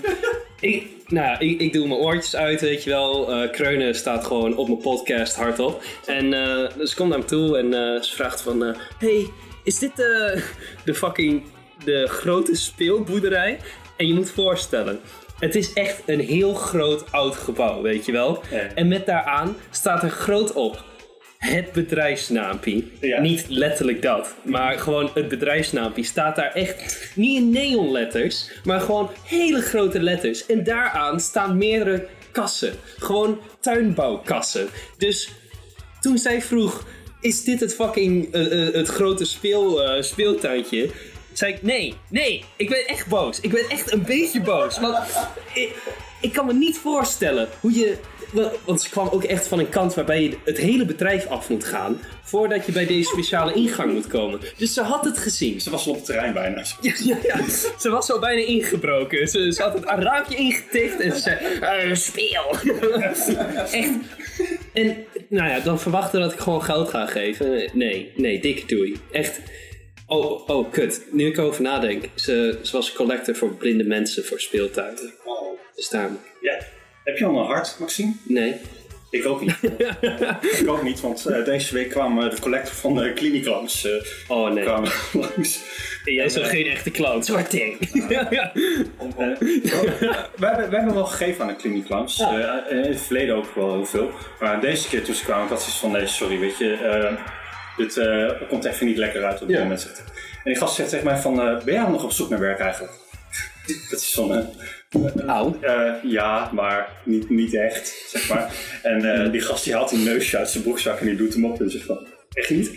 ik, nou, ja, ik, ik doe mijn oortjes uit, weet je wel. Eh, Kreunen staat gewoon op mijn podcast hardop. En eh, dus ze komt naar me toe en eh, ze vraagt van... hey, is dit <laughs> de fucking... de grote speelboerderij? En je moet voorstellen... Het is echt een heel groot oud gebouw, weet je wel. Ja. En met daaraan staat er groot op het bedrijfsnaampie. Ja. Niet letterlijk dat, maar gewoon het bedrijfsnaampie staat daar echt niet in neonletters, maar gewoon hele grote letters. En daaraan staan meerdere kassen. Gewoon tuinbouwkassen. Dus toen zij vroeg, is dit het fucking eh, eh, het grote speel, eh, speeltuintje? Zei ik, nee, nee, ik ben echt boos. Ik ben echt een beetje boos. Want ik, ik kan me niet voorstellen hoe je... wa- Want ze kwam ook echt van een kant waarbij je het hele bedrijf af moet gaan... voordat je bij deze speciale ingang moet komen. Dus ze had het gezien. Ze was op het terrein bijna. <laughs> Ja, ja, ja. Ze was zo bijna ingebroken. Ze, ze had het een raampje ingetikt en ze zei: eh, Speel! <laughs> Echt. En nou ja, dan verwachten dat ik gewoon geld ga geven. Nee, nee, dikke doei. Echt. Oh, oh, kut. Nu ik erover nadenk. Ze, ze was collector voor blinde mensen voor speeltuinen. Oh. Dus daar. Ja. Heb je al een hart, Maxime? Nee. Ik ook niet. <laughs> ik ook niet, want eh, deze week kwam eh, de collector van de eh Oh nee. kwam <laughs> langs. Jij is ook geen echte clown. Zwart ding. <laughs> Ja. Eh, we, hebben, we hebben wel gegeven aan de. Eh, in het verleden ook wel heel veel. Maar deze keer toen ze kwamen, ik had zoiets van, nee, sorry, weet je, eh, dit eh, komt even niet lekker uit op dit Ja. moment. En die gast zegt tegen mij van, eh, ben jij nog op zoek naar werk eigenlijk? Dat is van, eh, ja, maar niet, niet echt, zeg maar. En eh, die gast die haalt een neusje uit zijn broekzak en die doet hem op en zegt van, echt niet?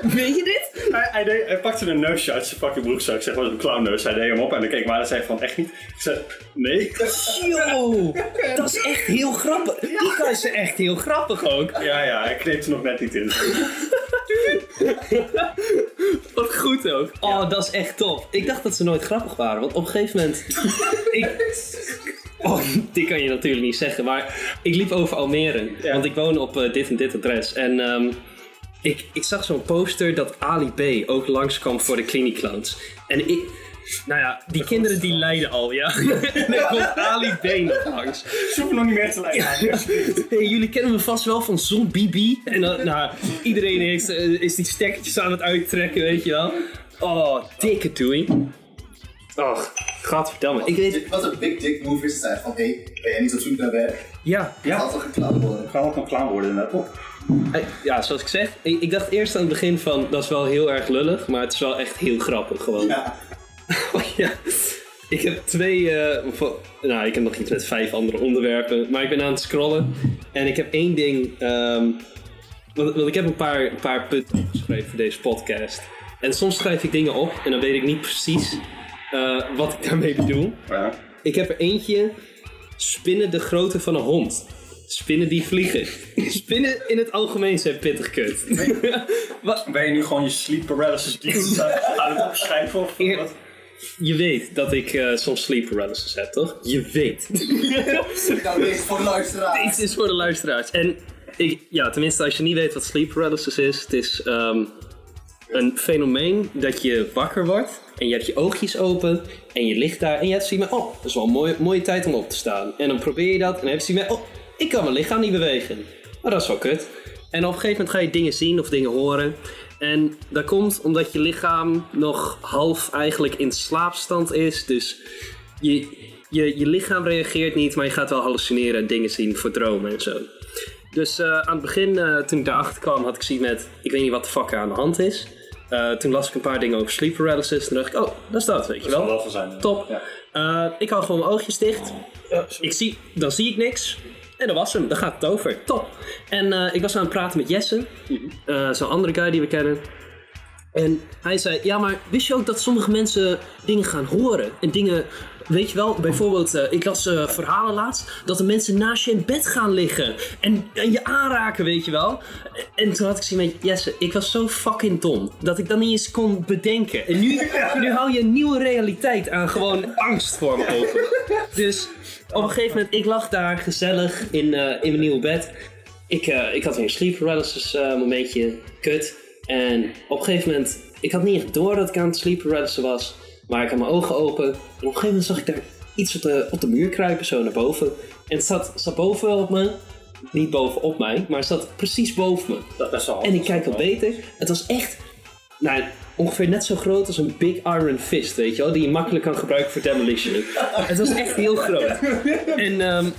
Weet je dit? Hij, hij, deed- hij pakte een neusje uit zijn fucking broekzak, zeg maar een clownneus. Hij deed hem op en dan keek maar en zei van, echt niet? Ik zei, nee. Yo, dat is echt heel grappig. Die guy is echt heel grappig ook. Ja, ja, hij kneep er nog net niet in. Wat goed ook. Oh, dat is echt top. Ik dacht dat ze nooit grappig waren, want op een gegeven moment... <laughs> ik... Oh, <laughs> dit kan je natuurlijk niet zeggen, maar ik liep over Almere. Ja. Want ik woon op eh, dit en dit adres. En ehm, ik, ik zag zo'n poster dat Ali B ook langskwam voor de Clinic Clowns. En ik... Nou ja, die kinderen die lijden al, ja. <laughs> en <laughs> dan komt Ali B nog langs. Ze hoeven nog niet meer te lijden. Hey, jullie kennen me vast wel van Zon Bibi. En dan, nou, iedereen heeft, eh, is die stekkertjes aan het uittrekken, weet je wel. Oh, dikke doei. Och, godverdamme. Ik weet... Wat een big dick move is, zijn van hé, hey, ben jij niet op zoek naar werk? Ja, Ja. gaat toch geklapt worden? Ook nog clown worden inderdaad. Oh. eh, ja, zoals ik zeg. Ik, ik dacht eerst aan het begin van, dat is wel heel erg lullig. Maar het is wel echt heel grappig gewoon. Ja. <laughs> ja. Ik heb twee, eh, nou ik heb nog iets met vijf andere onderwerpen, maar ik ben aan het scrollen en ik heb één ding, ehm, want, want ik heb een paar, een paar punten opgeschreven voor deze podcast. En soms schrijf ik dingen op en dan weet ik niet precies eh, wat ik daarmee bedoel. Ja. Ik heb er eentje, spinnen de grootte van een hond. Spinnen die vliegen. Spinnen in het algemeen zijn pittig kut. <laughs> Wat, Ben je nu gewoon je sleep paralysis dienst <laughs> aan het opschrijven? Of Eer- wat? je weet dat ik eh, soms sleep paralysis heb, toch? Je weet. <laughs> Nou, deze voor de luisteraar. Dit is voor de luisteraars. En ik, ja, tenminste, als je niet weet wat sleep paralysis is, het is ehm, een fenomeen dat je wakker wordt en je hebt je oogjes open en je ligt daar en je hebt zoiets met, oh, dat is wel een mooie, mooie tijd om op te staan. En dan probeer je dat en dan heb je zoiets met, oh, ik kan mijn lichaam niet bewegen. Maar dat is wel kut. En op een gegeven moment ga je dingen zien of dingen horen. En dat komt omdat je lichaam nog half eigenlijk in slaapstand is. Dus je, je, je lichaam reageert niet, maar je gaat wel hallucineren en dingen zien voor dromen en zo. Dus eh, aan het begin, eh, toen ik daarachter kwam, had ik zoiets met: ik weet niet wat de fuck er aan de hand is. Eh, toen las ik een paar dingen over sleep paralysis. Toen dacht ik: oh, dat is dat, weet je Dat zal wel. wel zijn. Top. Ja. Eh, ik hou gewoon mijn oogjes dicht. ik zie, dan zie ik niks. En dat was hem, daar gaat het over. Top. En eh, ik was aan het praten met Jesse, eh, zo'n andere guy die we kennen. En hij zei, ja maar wist je ook dat sommige mensen dingen gaan horen? En dingen, weet je wel, bijvoorbeeld, eh, ik las eh, verhalen laatst, dat de mensen naast je in bed gaan liggen. En, en je aanraken, weet je wel. En toen had ik zoiets met, Jesse, ik was zo fucking dom, dat ik dat niet eens kon bedenken. En nu, nu hou je een nieuwe realiteit aan gewoon angst voor me open. Dus op een gegeven moment, ik lag daar gezellig in, eh, in mijn nieuwe bed. Ik, ik had een sleep paralysis momentje, kut. En op een gegeven moment, ik had niet echt door dat ik aan het sleep paralysis was. Maar ik had mijn ogen open. En op een gegeven moment zag ik daar iets op de, op de muur kruipen, zo naar boven. En het zat, zat boven op me. Niet boven op mij, maar het zat precies boven me. Dat is En ik kijk wat beter. Het was echt, nou, ongeveer net zo groot als een Big Iron Fist, weet je wel? Die je makkelijk kan gebruiken voor demolition. <laughs> het was echt heel groot. En ehm,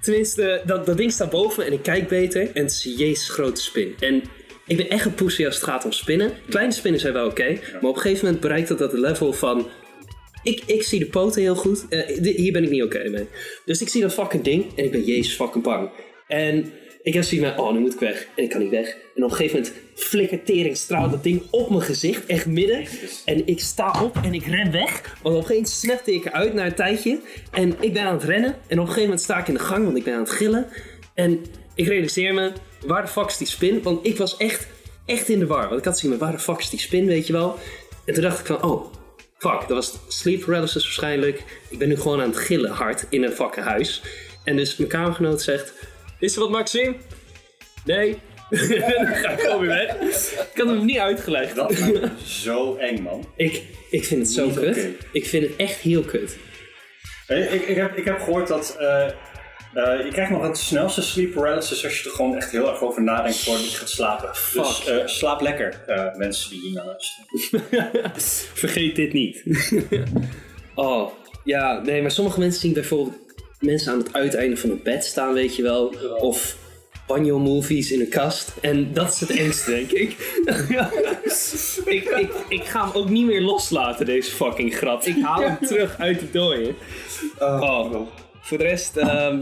tenminste, dat, dat ding staat boven en ik kijk beter. En het is een jezus grote spin. En ik ben echt een pussy als het gaat om spinnen. Kleine spinnen zijn wel oké, maar op een gegeven moment bereikt dat dat level van... Ik, ik zie de poten heel goed. Eh, hier ben ik niet oké mee. Dus ik zie dat fucking ding en ik ben jezus fucking bang. En ik heb zoiets van, oh, nu moet ik weg. En ik kan niet weg. En op een gegeven moment flikkert tering straalt dat ding op mijn gezicht, echt midden. En ik sta op en ik ren weg. Want op een gegeven moment snapte ik eruit na een tijdje. En ik ben aan het rennen. En op een gegeven moment sta ik in de gang, want ik ben aan het gillen. En ik realiseer me, waar de fuck is die spin? Want ik was echt, echt in de war. Want ik had van, waar de fuck is die spin, weet je wel? En toen dacht ik van, oh, fuck, dat was sleep paralysis waarschijnlijk. Ik ben nu gewoon aan het gillen hard in een fucking huis. En dus mijn kamergenoot zegt, is er wat Maxime? Nee. Dan <laughs> ga ik gewoon weer weg. Ik had hem niet uitgelegd. Dat zo eng, man. Ik, ik vind het zo Niet kut. Ik vind het echt heel kut. Ik, ik, heb, ik heb gehoord dat eh, eh, je krijgt nog het snelste sleep paralysis als je er gewoon echt heel erg over nadenkt voordat je gaat slapen. Dus Fuck. eh, slaap lekker, eh, mensen die hier naar luisteren. <laughs> Vergeet dit niet. <laughs> oh, ja, nee, maar sommige mensen zien bijvoorbeeld mensen aan het uiteinde van het bed staan, weet je wel. Of banjo-movies in een kast. En dat is het <laughs> engste, denk ik. ik, ik. Ik ga hem ook niet meer loslaten, deze fucking grap. Ik haal hem terug uit de dooien. Oh, voor de rest, ehm,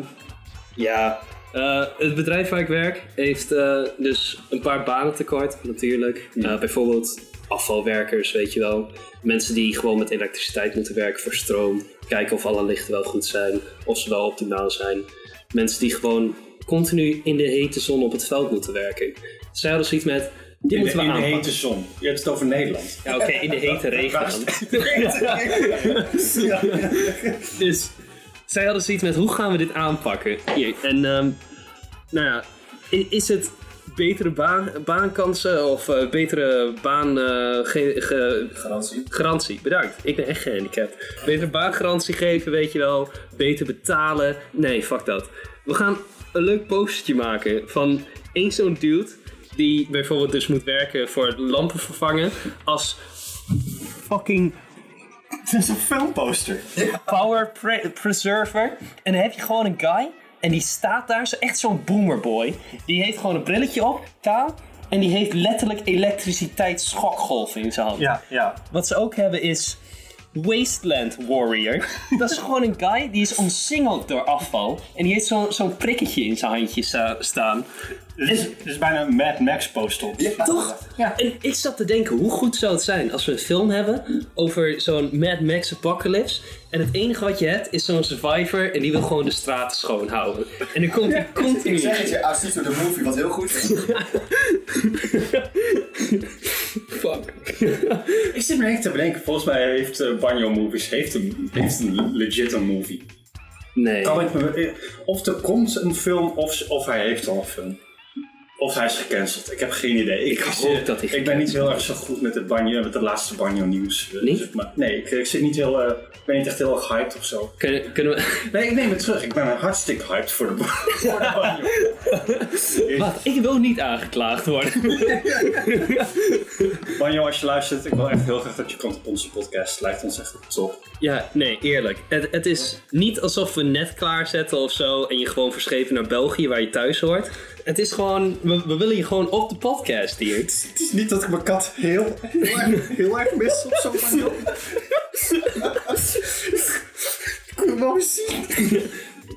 ja. Eh, het bedrijf waar ik werk heeft eh, dus een paar banen tekort, natuurlijk. Eh, bijvoorbeeld afvalwerkers, weet je wel. Mensen die gewoon met elektriciteit moeten werken voor stroom. Kijken of alle lichten wel goed zijn, of ze wel optimaal zijn. Mensen die gewoon continu in de hete zon op het veld moeten werken. Zij hadden zoiets met, die In de, in de hete zon. Je hebt het over Nederland. Ja, oké, in de hete <laughs> regen. dan. Dus zij hadden zoiets met hoe gaan we dit aanpakken? Hier. En ehm, nou ja, is het betere baan, baankansen of eh, betere baan eh, ge- ge- Garantie. garantie? Bedankt, ik ben echt gehandicapt. Betere baangarantie geven, weet je wel. Beter betalen. Nee, fuck dat. We gaan een leuk postertje maken van één zo'n dude die bijvoorbeeld dus moet werken voor lampen vervangen als fucking <laughs> Het is een filmposter. power pre- preserver. En dan heb je gewoon een guy. En die staat daar, zo echt zo'n boomerboy. Die heeft gewoon een brilletje op, kaal. En die heeft letterlijk elektriciteitsschokgolven in zijn hand. Ja, ja. Wat ze ook hebben is Wasteland Warrior. <laughs> Dat is gewoon een guy die is omsingeld door afval. En die heeft zo'n zo'n prikketje in zijn handje sta- staan. Dit is, dit is bijna een Mad Max poster. Toch? Ja. En ik zat te denken, hoe goed zou het zijn als we een film hebben over zo'n Mad Max apocalypse. En het enige wat je hebt is zo'n survivor en die wil gewoon de straten schoonhouden. En dan komt hij continu. Ik zeg het je, Astito de Movie, wat heel goed is. <laughs> Fuck. Ik zit me echt te bedenken, volgens mij heeft eh, Banjo Movies heeft een, heeft een legit een movie. Nee. Kan ik me, eh, of er komt een film of, of hij heeft al een film. Of hij is gecanceld. Ik heb geen idee. Ik, Ik hoop dat hij Ik ben niet heel erg zo goed met het banjo, met de laatste banjo nieuws. eh, maar. Nee, ik, ik zit niet heel, ik ben niet echt heel erg hyped of zo. Kunnen, kunnen we... <laughs> Nee, ik neem het terug. Ik ben hartstikke hyped voor de, <laughs> voor de banjo. <laughs> Wat? Ik wil niet aangeklaagd worden. Banjo, als je luistert, ik wil echt heel graag dat je komt op onze podcast. Lijkt ons echt top. Ja, nee, eerlijk. Het, het is niet alsof we net klaarzetten of zo en je gewoon verschepen naar België waar je thuis hoort. Het is gewoon, we, we willen je gewoon op de podcast hier. Het is niet dat ik mijn kat heel, heel, erg, heel erg mis of zo, Banjo. ik wil hem zien.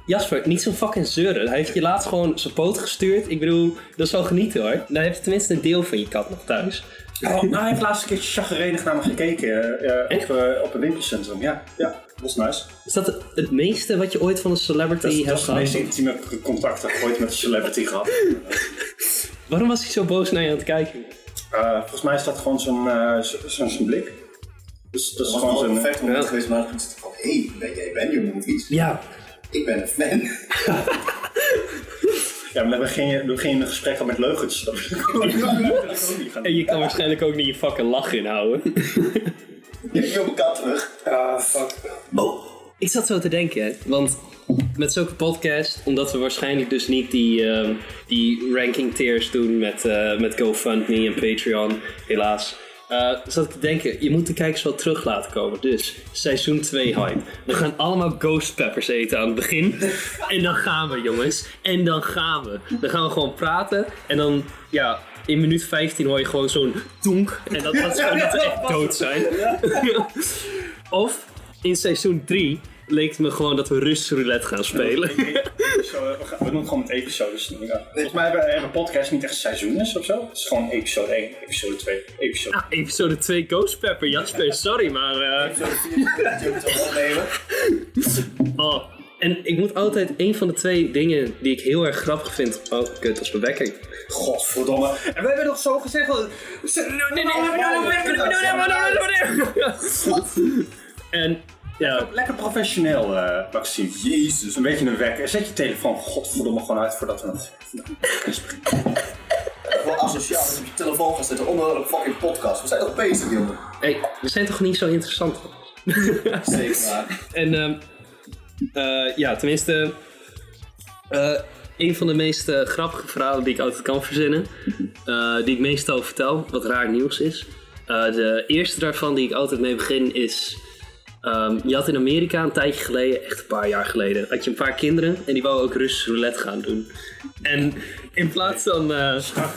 Jasper, niet zo'n fucking zeuren. Hij heeft je laatst gewoon zijn poot gestuurd. Ik bedoel, dat is wel genieten hoor. Dan heb je tenminste een deel van je kat nog thuis. Oh, nou, hij heeft laatst een keertje chagrijnig naar me gekeken. eh, Echt? op, eh, op een winkelcentrum. Ja, ja, dat was nice. Is dat het, het meeste wat je ooit van een celebrity Dat, is- dat hebt is de meest gehad? intieme contact dat ik ooit met een celebrity gehad. <laughs> Waarom was hij zo boos naar je aan het kijken? Eh, volgens mij is dat gewoon zo'n eh, zo- zo'n zo'n blik. Dus dat Dat is was gewoon wel een zo'n... perfect moment geweest, maar dan is het van, hé, hey, ben jij Benjo Movies? Ja, Ik ben een fan. <laughs> Ja, maar dan begin je, dan begin je een gesprek al met leugens. Wil <laughs> en je kan waarschijnlijk ook niet je fucking lach inhouden. <laughs> Je hebt mijn kat terug. Ah, fuck. Oh, ik zat zo te denken, want met zulke podcast, omdat we waarschijnlijk dus niet die, ehm, die ranking tiers doen met, eh, met GoFundMe en Patreon, helaas. Eh, zat ik te denken, je moet de kijkers wel terug laten komen. Dus seizoen 2 hype. We gaan allemaal ghost peppers eten aan het begin. En dan gaan we, jongens. En dan gaan we. Dan gaan we gewoon praten. En dan, ja, in minuut 15 hoor je gewoon zo'n donk. En dat, dat dat we echt dood zijn. <laughs> Of in seizoen 3 leek me gewoon dat we Russisch roulette gaan spelen. We, gaan, we doen het gewoon met episodes. Ja. Volgens mij hebben, hebben podcasts niet echt seizoenen of zo. Het is gewoon episode 1, episode 2, episode Ah, episode 2 Ghost Pepper, Jasper, sorry, maar... eh, Zo de vier dat je het opnemen. oh. En ik moet altijd, een van de twee dingen die ik heel erg grappig vind... Oh, kut, dat is mijn wekker. Godverdomme. En we hebben nog zo gezegd... dat- En, ja, Lekker professioneel, eh Maxime. Jezus. Een beetje een wekker. Zet je telefoon godverdomme gewoon uit voordat we het... Gewoon asociaal dat je op je telefoon gaat zitten onder een fucking podcast. We zijn toch bezig, jongen? hey, we zijn toch niet zo interessant? Zeker waar. <laughs> En ehm, eh, ja, tenminste, eh, een van de meest grappige verhalen die ik altijd kan verzinnen, eh, die ik meestal vertel, wat raar nieuws is. Eh, de eerste daarvan die ik altijd mee begin is, ehm, je had in Amerika een tijdje geleden, echt een paar jaar geleden, had je een paar kinderen en die wouden ook Russisch roulette gaan doen. En in plaats van...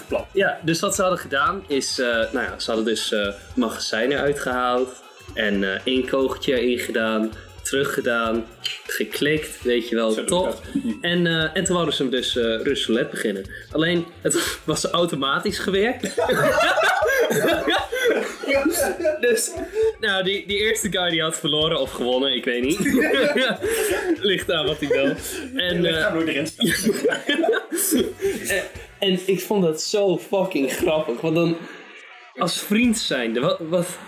Plan. ja, dus wat ze hadden gedaan is, eh, nou ja, ze hadden dus eh magazijnen uitgehaald en eh één kogeltje erin gedaan, teruggedaan, geklikt, weet je wel, Zo, top. En, en toen wouden ze hem dus Russisch roulette beginnen. Alleen, het <laughs> was automatisch gewerkt. <laughs> <laughs> dus, nou, die, die eerste guy die had verloren of gewonnen, ik weet niet. <laughs> Ligt aan wat hij wil. En, Ik eh, nooit erin <laughs> en, en ik vond dat zo fucking grappig. Want dan, als vriend zijnde, wat, wat,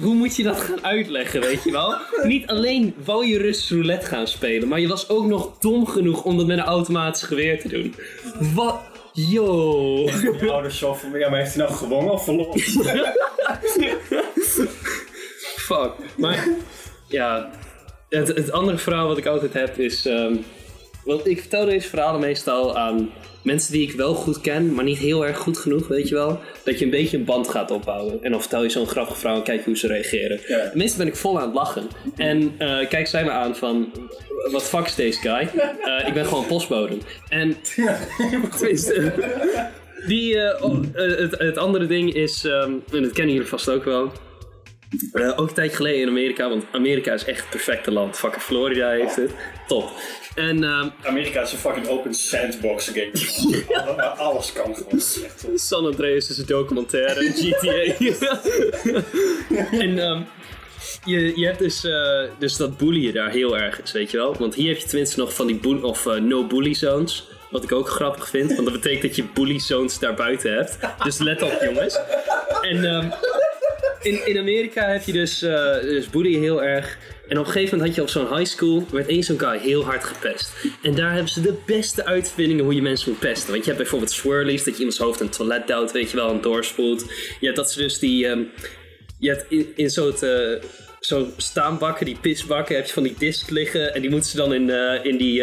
hoe moet je dat gaan uitleggen, weet je wel? Niet alleen wou je Russisch roulette gaan spelen, maar je was ook nog dom genoeg om dat met een automatisch geweer te doen. Wat? Yo. De ouders zo van, ja, maar heeft hij nou gewonnen of verloren? Fuck. Maar ja, het, het andere verhaal wat ik altijd heb is. ehm, want ik vertel deze verhalen meestal aan mensen die ik wel goed ken, maar niet heel erg goed genoeg, weet je wel. Dat je een beetje een band gaat opbouwen. En dan vertel je zo'n grappige verhaal en kijk hoe ze reageren. Ja. Meestal ben ik vol aan het lachen. En eh, kijk zij me aan van, wat fuck is deze guy? Eh, ik ben gewoon postbode. En tenminste, <laughs> die, eh, oh, het, het andere ding is, ehm, en dat kennen jullie vast ook wel. Eh, ook een tijd geleden in Amerika, want Amerika is echt het perfecte land. Fucking Florida heeft het. Top. En ehm, Amerika is een fucking open sandbox game. <laughs> Alles kan gewoon. San Andreas is een documentaire, <laughs> GTA. en ehm, je, je hebt dus, eh, dus dat boelien daar heel erg is, weet je wel. Want hier heb je tenminste nog van die boel- of eh, no bully zones. Wat ik ook grappig vind, want dat betekent dat je bully zones daar buiten hebt. Dus let op jongens. En ehm, in, in Amerika heb je dus, eh dus heel erg. En op een gegeven moment had je op zo'n high school, werd één zo'n guy heel hard gepest. En daar hebben ze de beste uitvindingen hoe je mensen moet pesten. Want je hebt bijvoorbeeld swirlies, dat je iemands hoofd het toilet duwt, weet je wel, en doorspoelt. Je hebt dat ze dus die, ehm, je hebt in, zo'n eh, zo'n staanbakken, die pisbakken, heb je van die disc liggen. En die moeten ze dan in, eh, in die,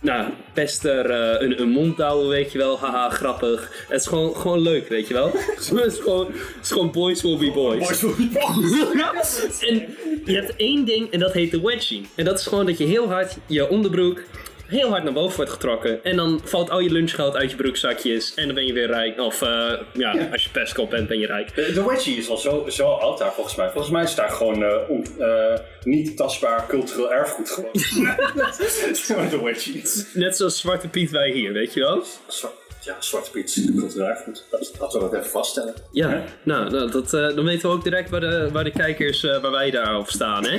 nou, pester eh, een, een mond douwen, weet je wel. Haha, grappig. Het is gewoon, gewoon leuk, weet je wel. <laughs> het, is gewoon, het is gewoon boys will be boys. <laughs> en je hebt één ding en dat heet de wedgie. En dat is gewoon dat je heel hard je onderbroek heel hard naar boven wordt getrokken. En dan valt al je lunchgeld uit je broekzakjes. En dan ben je weer rijk. Of eh, ja, Ja. als je pestkop bent, ben je rijk. De, de wedgie is al zo, zo oud daar volgens mij. Volgens mij is daar gewoon eh, on- eh, niet tastbaar cultureel erfgoed gewoon. <laughs> <laughs> de wedgie. Net zoals Zwarte Piet wij hier, weet je wel? Zwart, ja, Zwarte Piet is cultureel erfgoed. Dat, dat we dat even vaststellen. Ja, nou, nou, dat, eh, dan weten we ook direct waar de, waar de kijkers, eh, waar wij daarop staan, hè? <laughs>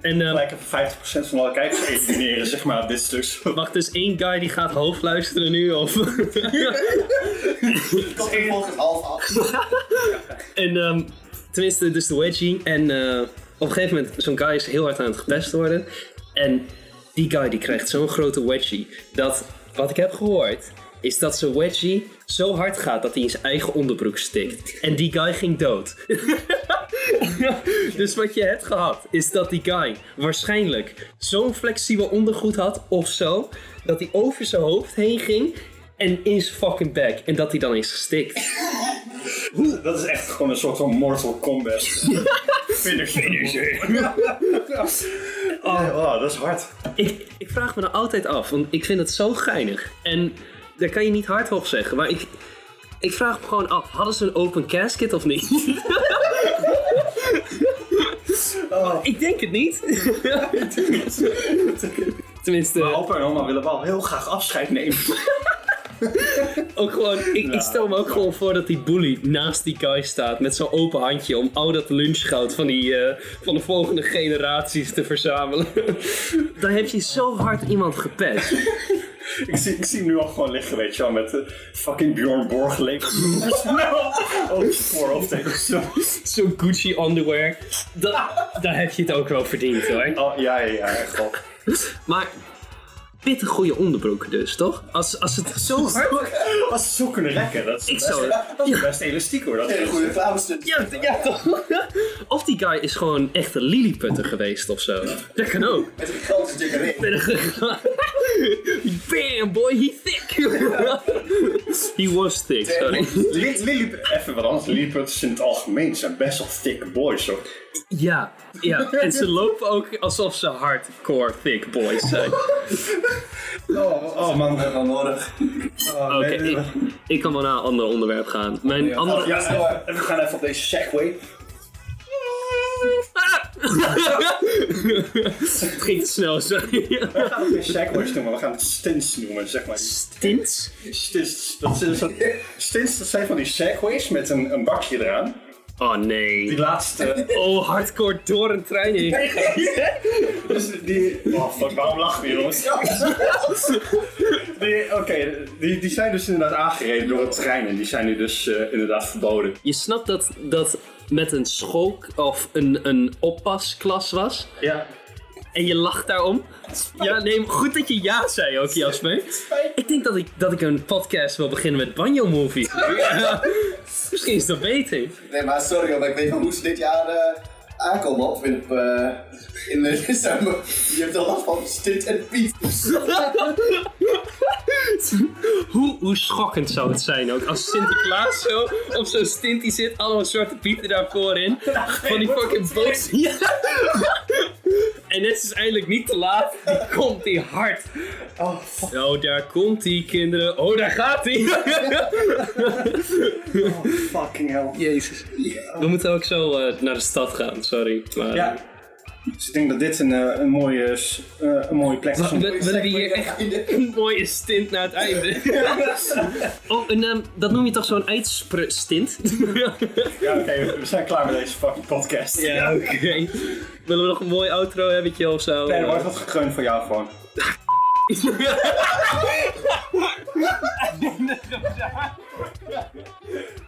en eh, Gelijk even 50% van alle kijkers elimineren, zeg maar, dit stuk. wacht, dus één guy die gaat hoofdluisteren nu, of... Komt er volgens half af. En ehm, tenminste, dus de wedgie. En eh, op een gegeven moment, zo'n guy is heel hard aan het gepest worden. En die guy die krijgt zo'n grote wedgie. Dat, wat ik heb gehoord, is dat zijn wedgie zo hard gaat dat hij in zijn eigen onderbroek stikt. En die guy ging dood. <laughs> dus wat je hebt gehad, is dat die guy waarschijnlijk zo'n flexibel ondergoed had of zo. Dat hij over zijn hoofd heen ging en in zijn fucking bek. En dat hij dan is gestikt. Dat is echt gewoon een soort van Mortal Kombat. <laughs> Finisher. Oh, oh, dat is hard. Ik, ik vraag me nou altijd af, want ik vind het zo geinig. En daar kan je niet hardop zeggen, maar ik, ik vraag me gewoon af, hadden ze een open casket of niet? <laughs> Ik denk het niet. <laughs> Tenminste, Maar opa en oma willen wel heel graag afscheid nemen. <laughs> ook gewoon, ik, ik stel me ook gewoon voor dat die bully naast die guy staat met zo'n open handje om al dat lunchgoud van, die, eh, van de volgende generaties te verzamelen. <laughs> Dan heb je zo hard iemand gepest. <laughs> ik, zie, ik zie hem nu al gewoon liggen, weet je wel, met de fucking Bjorn Borg leven. Ook voorhoofd tegen zo. Zo'n Gucci underwear. Da daar heb je het ook wel verdiend hoor. Oh, ja, ja, ja, echt wel. Maar pittig goede onderbroeken dus, toch? Als, als het zo <laughs> hard... Als ze zo kunnen rekken, dat is, Ik best, zou- dat is best elastiek hoor. Dat Een is goede reclamestunt. Ja, ja, toch? <laughs> Of die guy is gewoon echt een lilliputter geweest of zo. Dat kan ook. Met een gigantische dikke ring. Bam, boy, he thick. <laughs> he was thick, sorry. Even wat anders. Lilliputters in het algemeen zijn best wel thick boys hoor. Ja, ja. En ze lopen ook alsof ze hardcore thick boys zijn. <laughs> Oh, oh man. Dat is wel nodig. Oh, Oké, ik, ik kan wel naar een ander onderwerp gaan. Mijn andere... Oh, ja, even- we gaan even op deze segway. Het ging te snel, sorry. We gaan het geen segways noemen, we gaan het stints noemen, zeg maar. Stints? Stints, dat, stints, dat zijn van die segways met een, een bakje eraan. Oh Die nee. laatste. Oh, hardcore door een trein heen. Dus die. Oh fuck, waarom lachen we jongens? Die- Oké, die, die zijn dus inderdaad aangereden door het trein en die zijn nu dus eh, inderdaad verboden. Je snapt dat dat met een school of een, een oppasklas was? Ja. En je lacht daarom? Ja, nee, goed dat je ja zei ook, Jasper. Ik denk dat ik, dat ik een podcast wil beginnen met Banjo Movie. Ja, <laughs> misschien is dat beter. Nee, maar sorry, maar ik weet van hoe ze dit jaar eh, aankomen op in, eh, in eh, <laughs> december. Je hebt al last van Stint en Piet. <laughs> Hoe, hoe schokkend zou het zijn ook als Sinterklaas zo op zo'n stint die zit, allemaal zwarte pieten daarvoor in. Van die fucking boos. <laughs> Ja. En net is eindelijk niet te laat, die komt die hard. Oh fuck. Oh, daar komt die kinderen. Oh, daar gaat hij. Fucking hell. Jezus. We moeten ook zo eh, naar de stad gaan, sorry. Maar, Ja. Dus ik denk dat dit een, eh, een, mooie, s- eh, een mooie plek is. om- We, we hebben hier echt een mooie stint naar het einde. <laughs> Oh, en ehm, dat noem je toch zo'n eindstint? Ja, oké, we zijn klaar met deze fucking podcast. Ja, oké. Willen we nog een mooi outro hebben of zo? Nee, er wordt wat gekreund voor jou gewoon. Ja. <laughs> <laughs>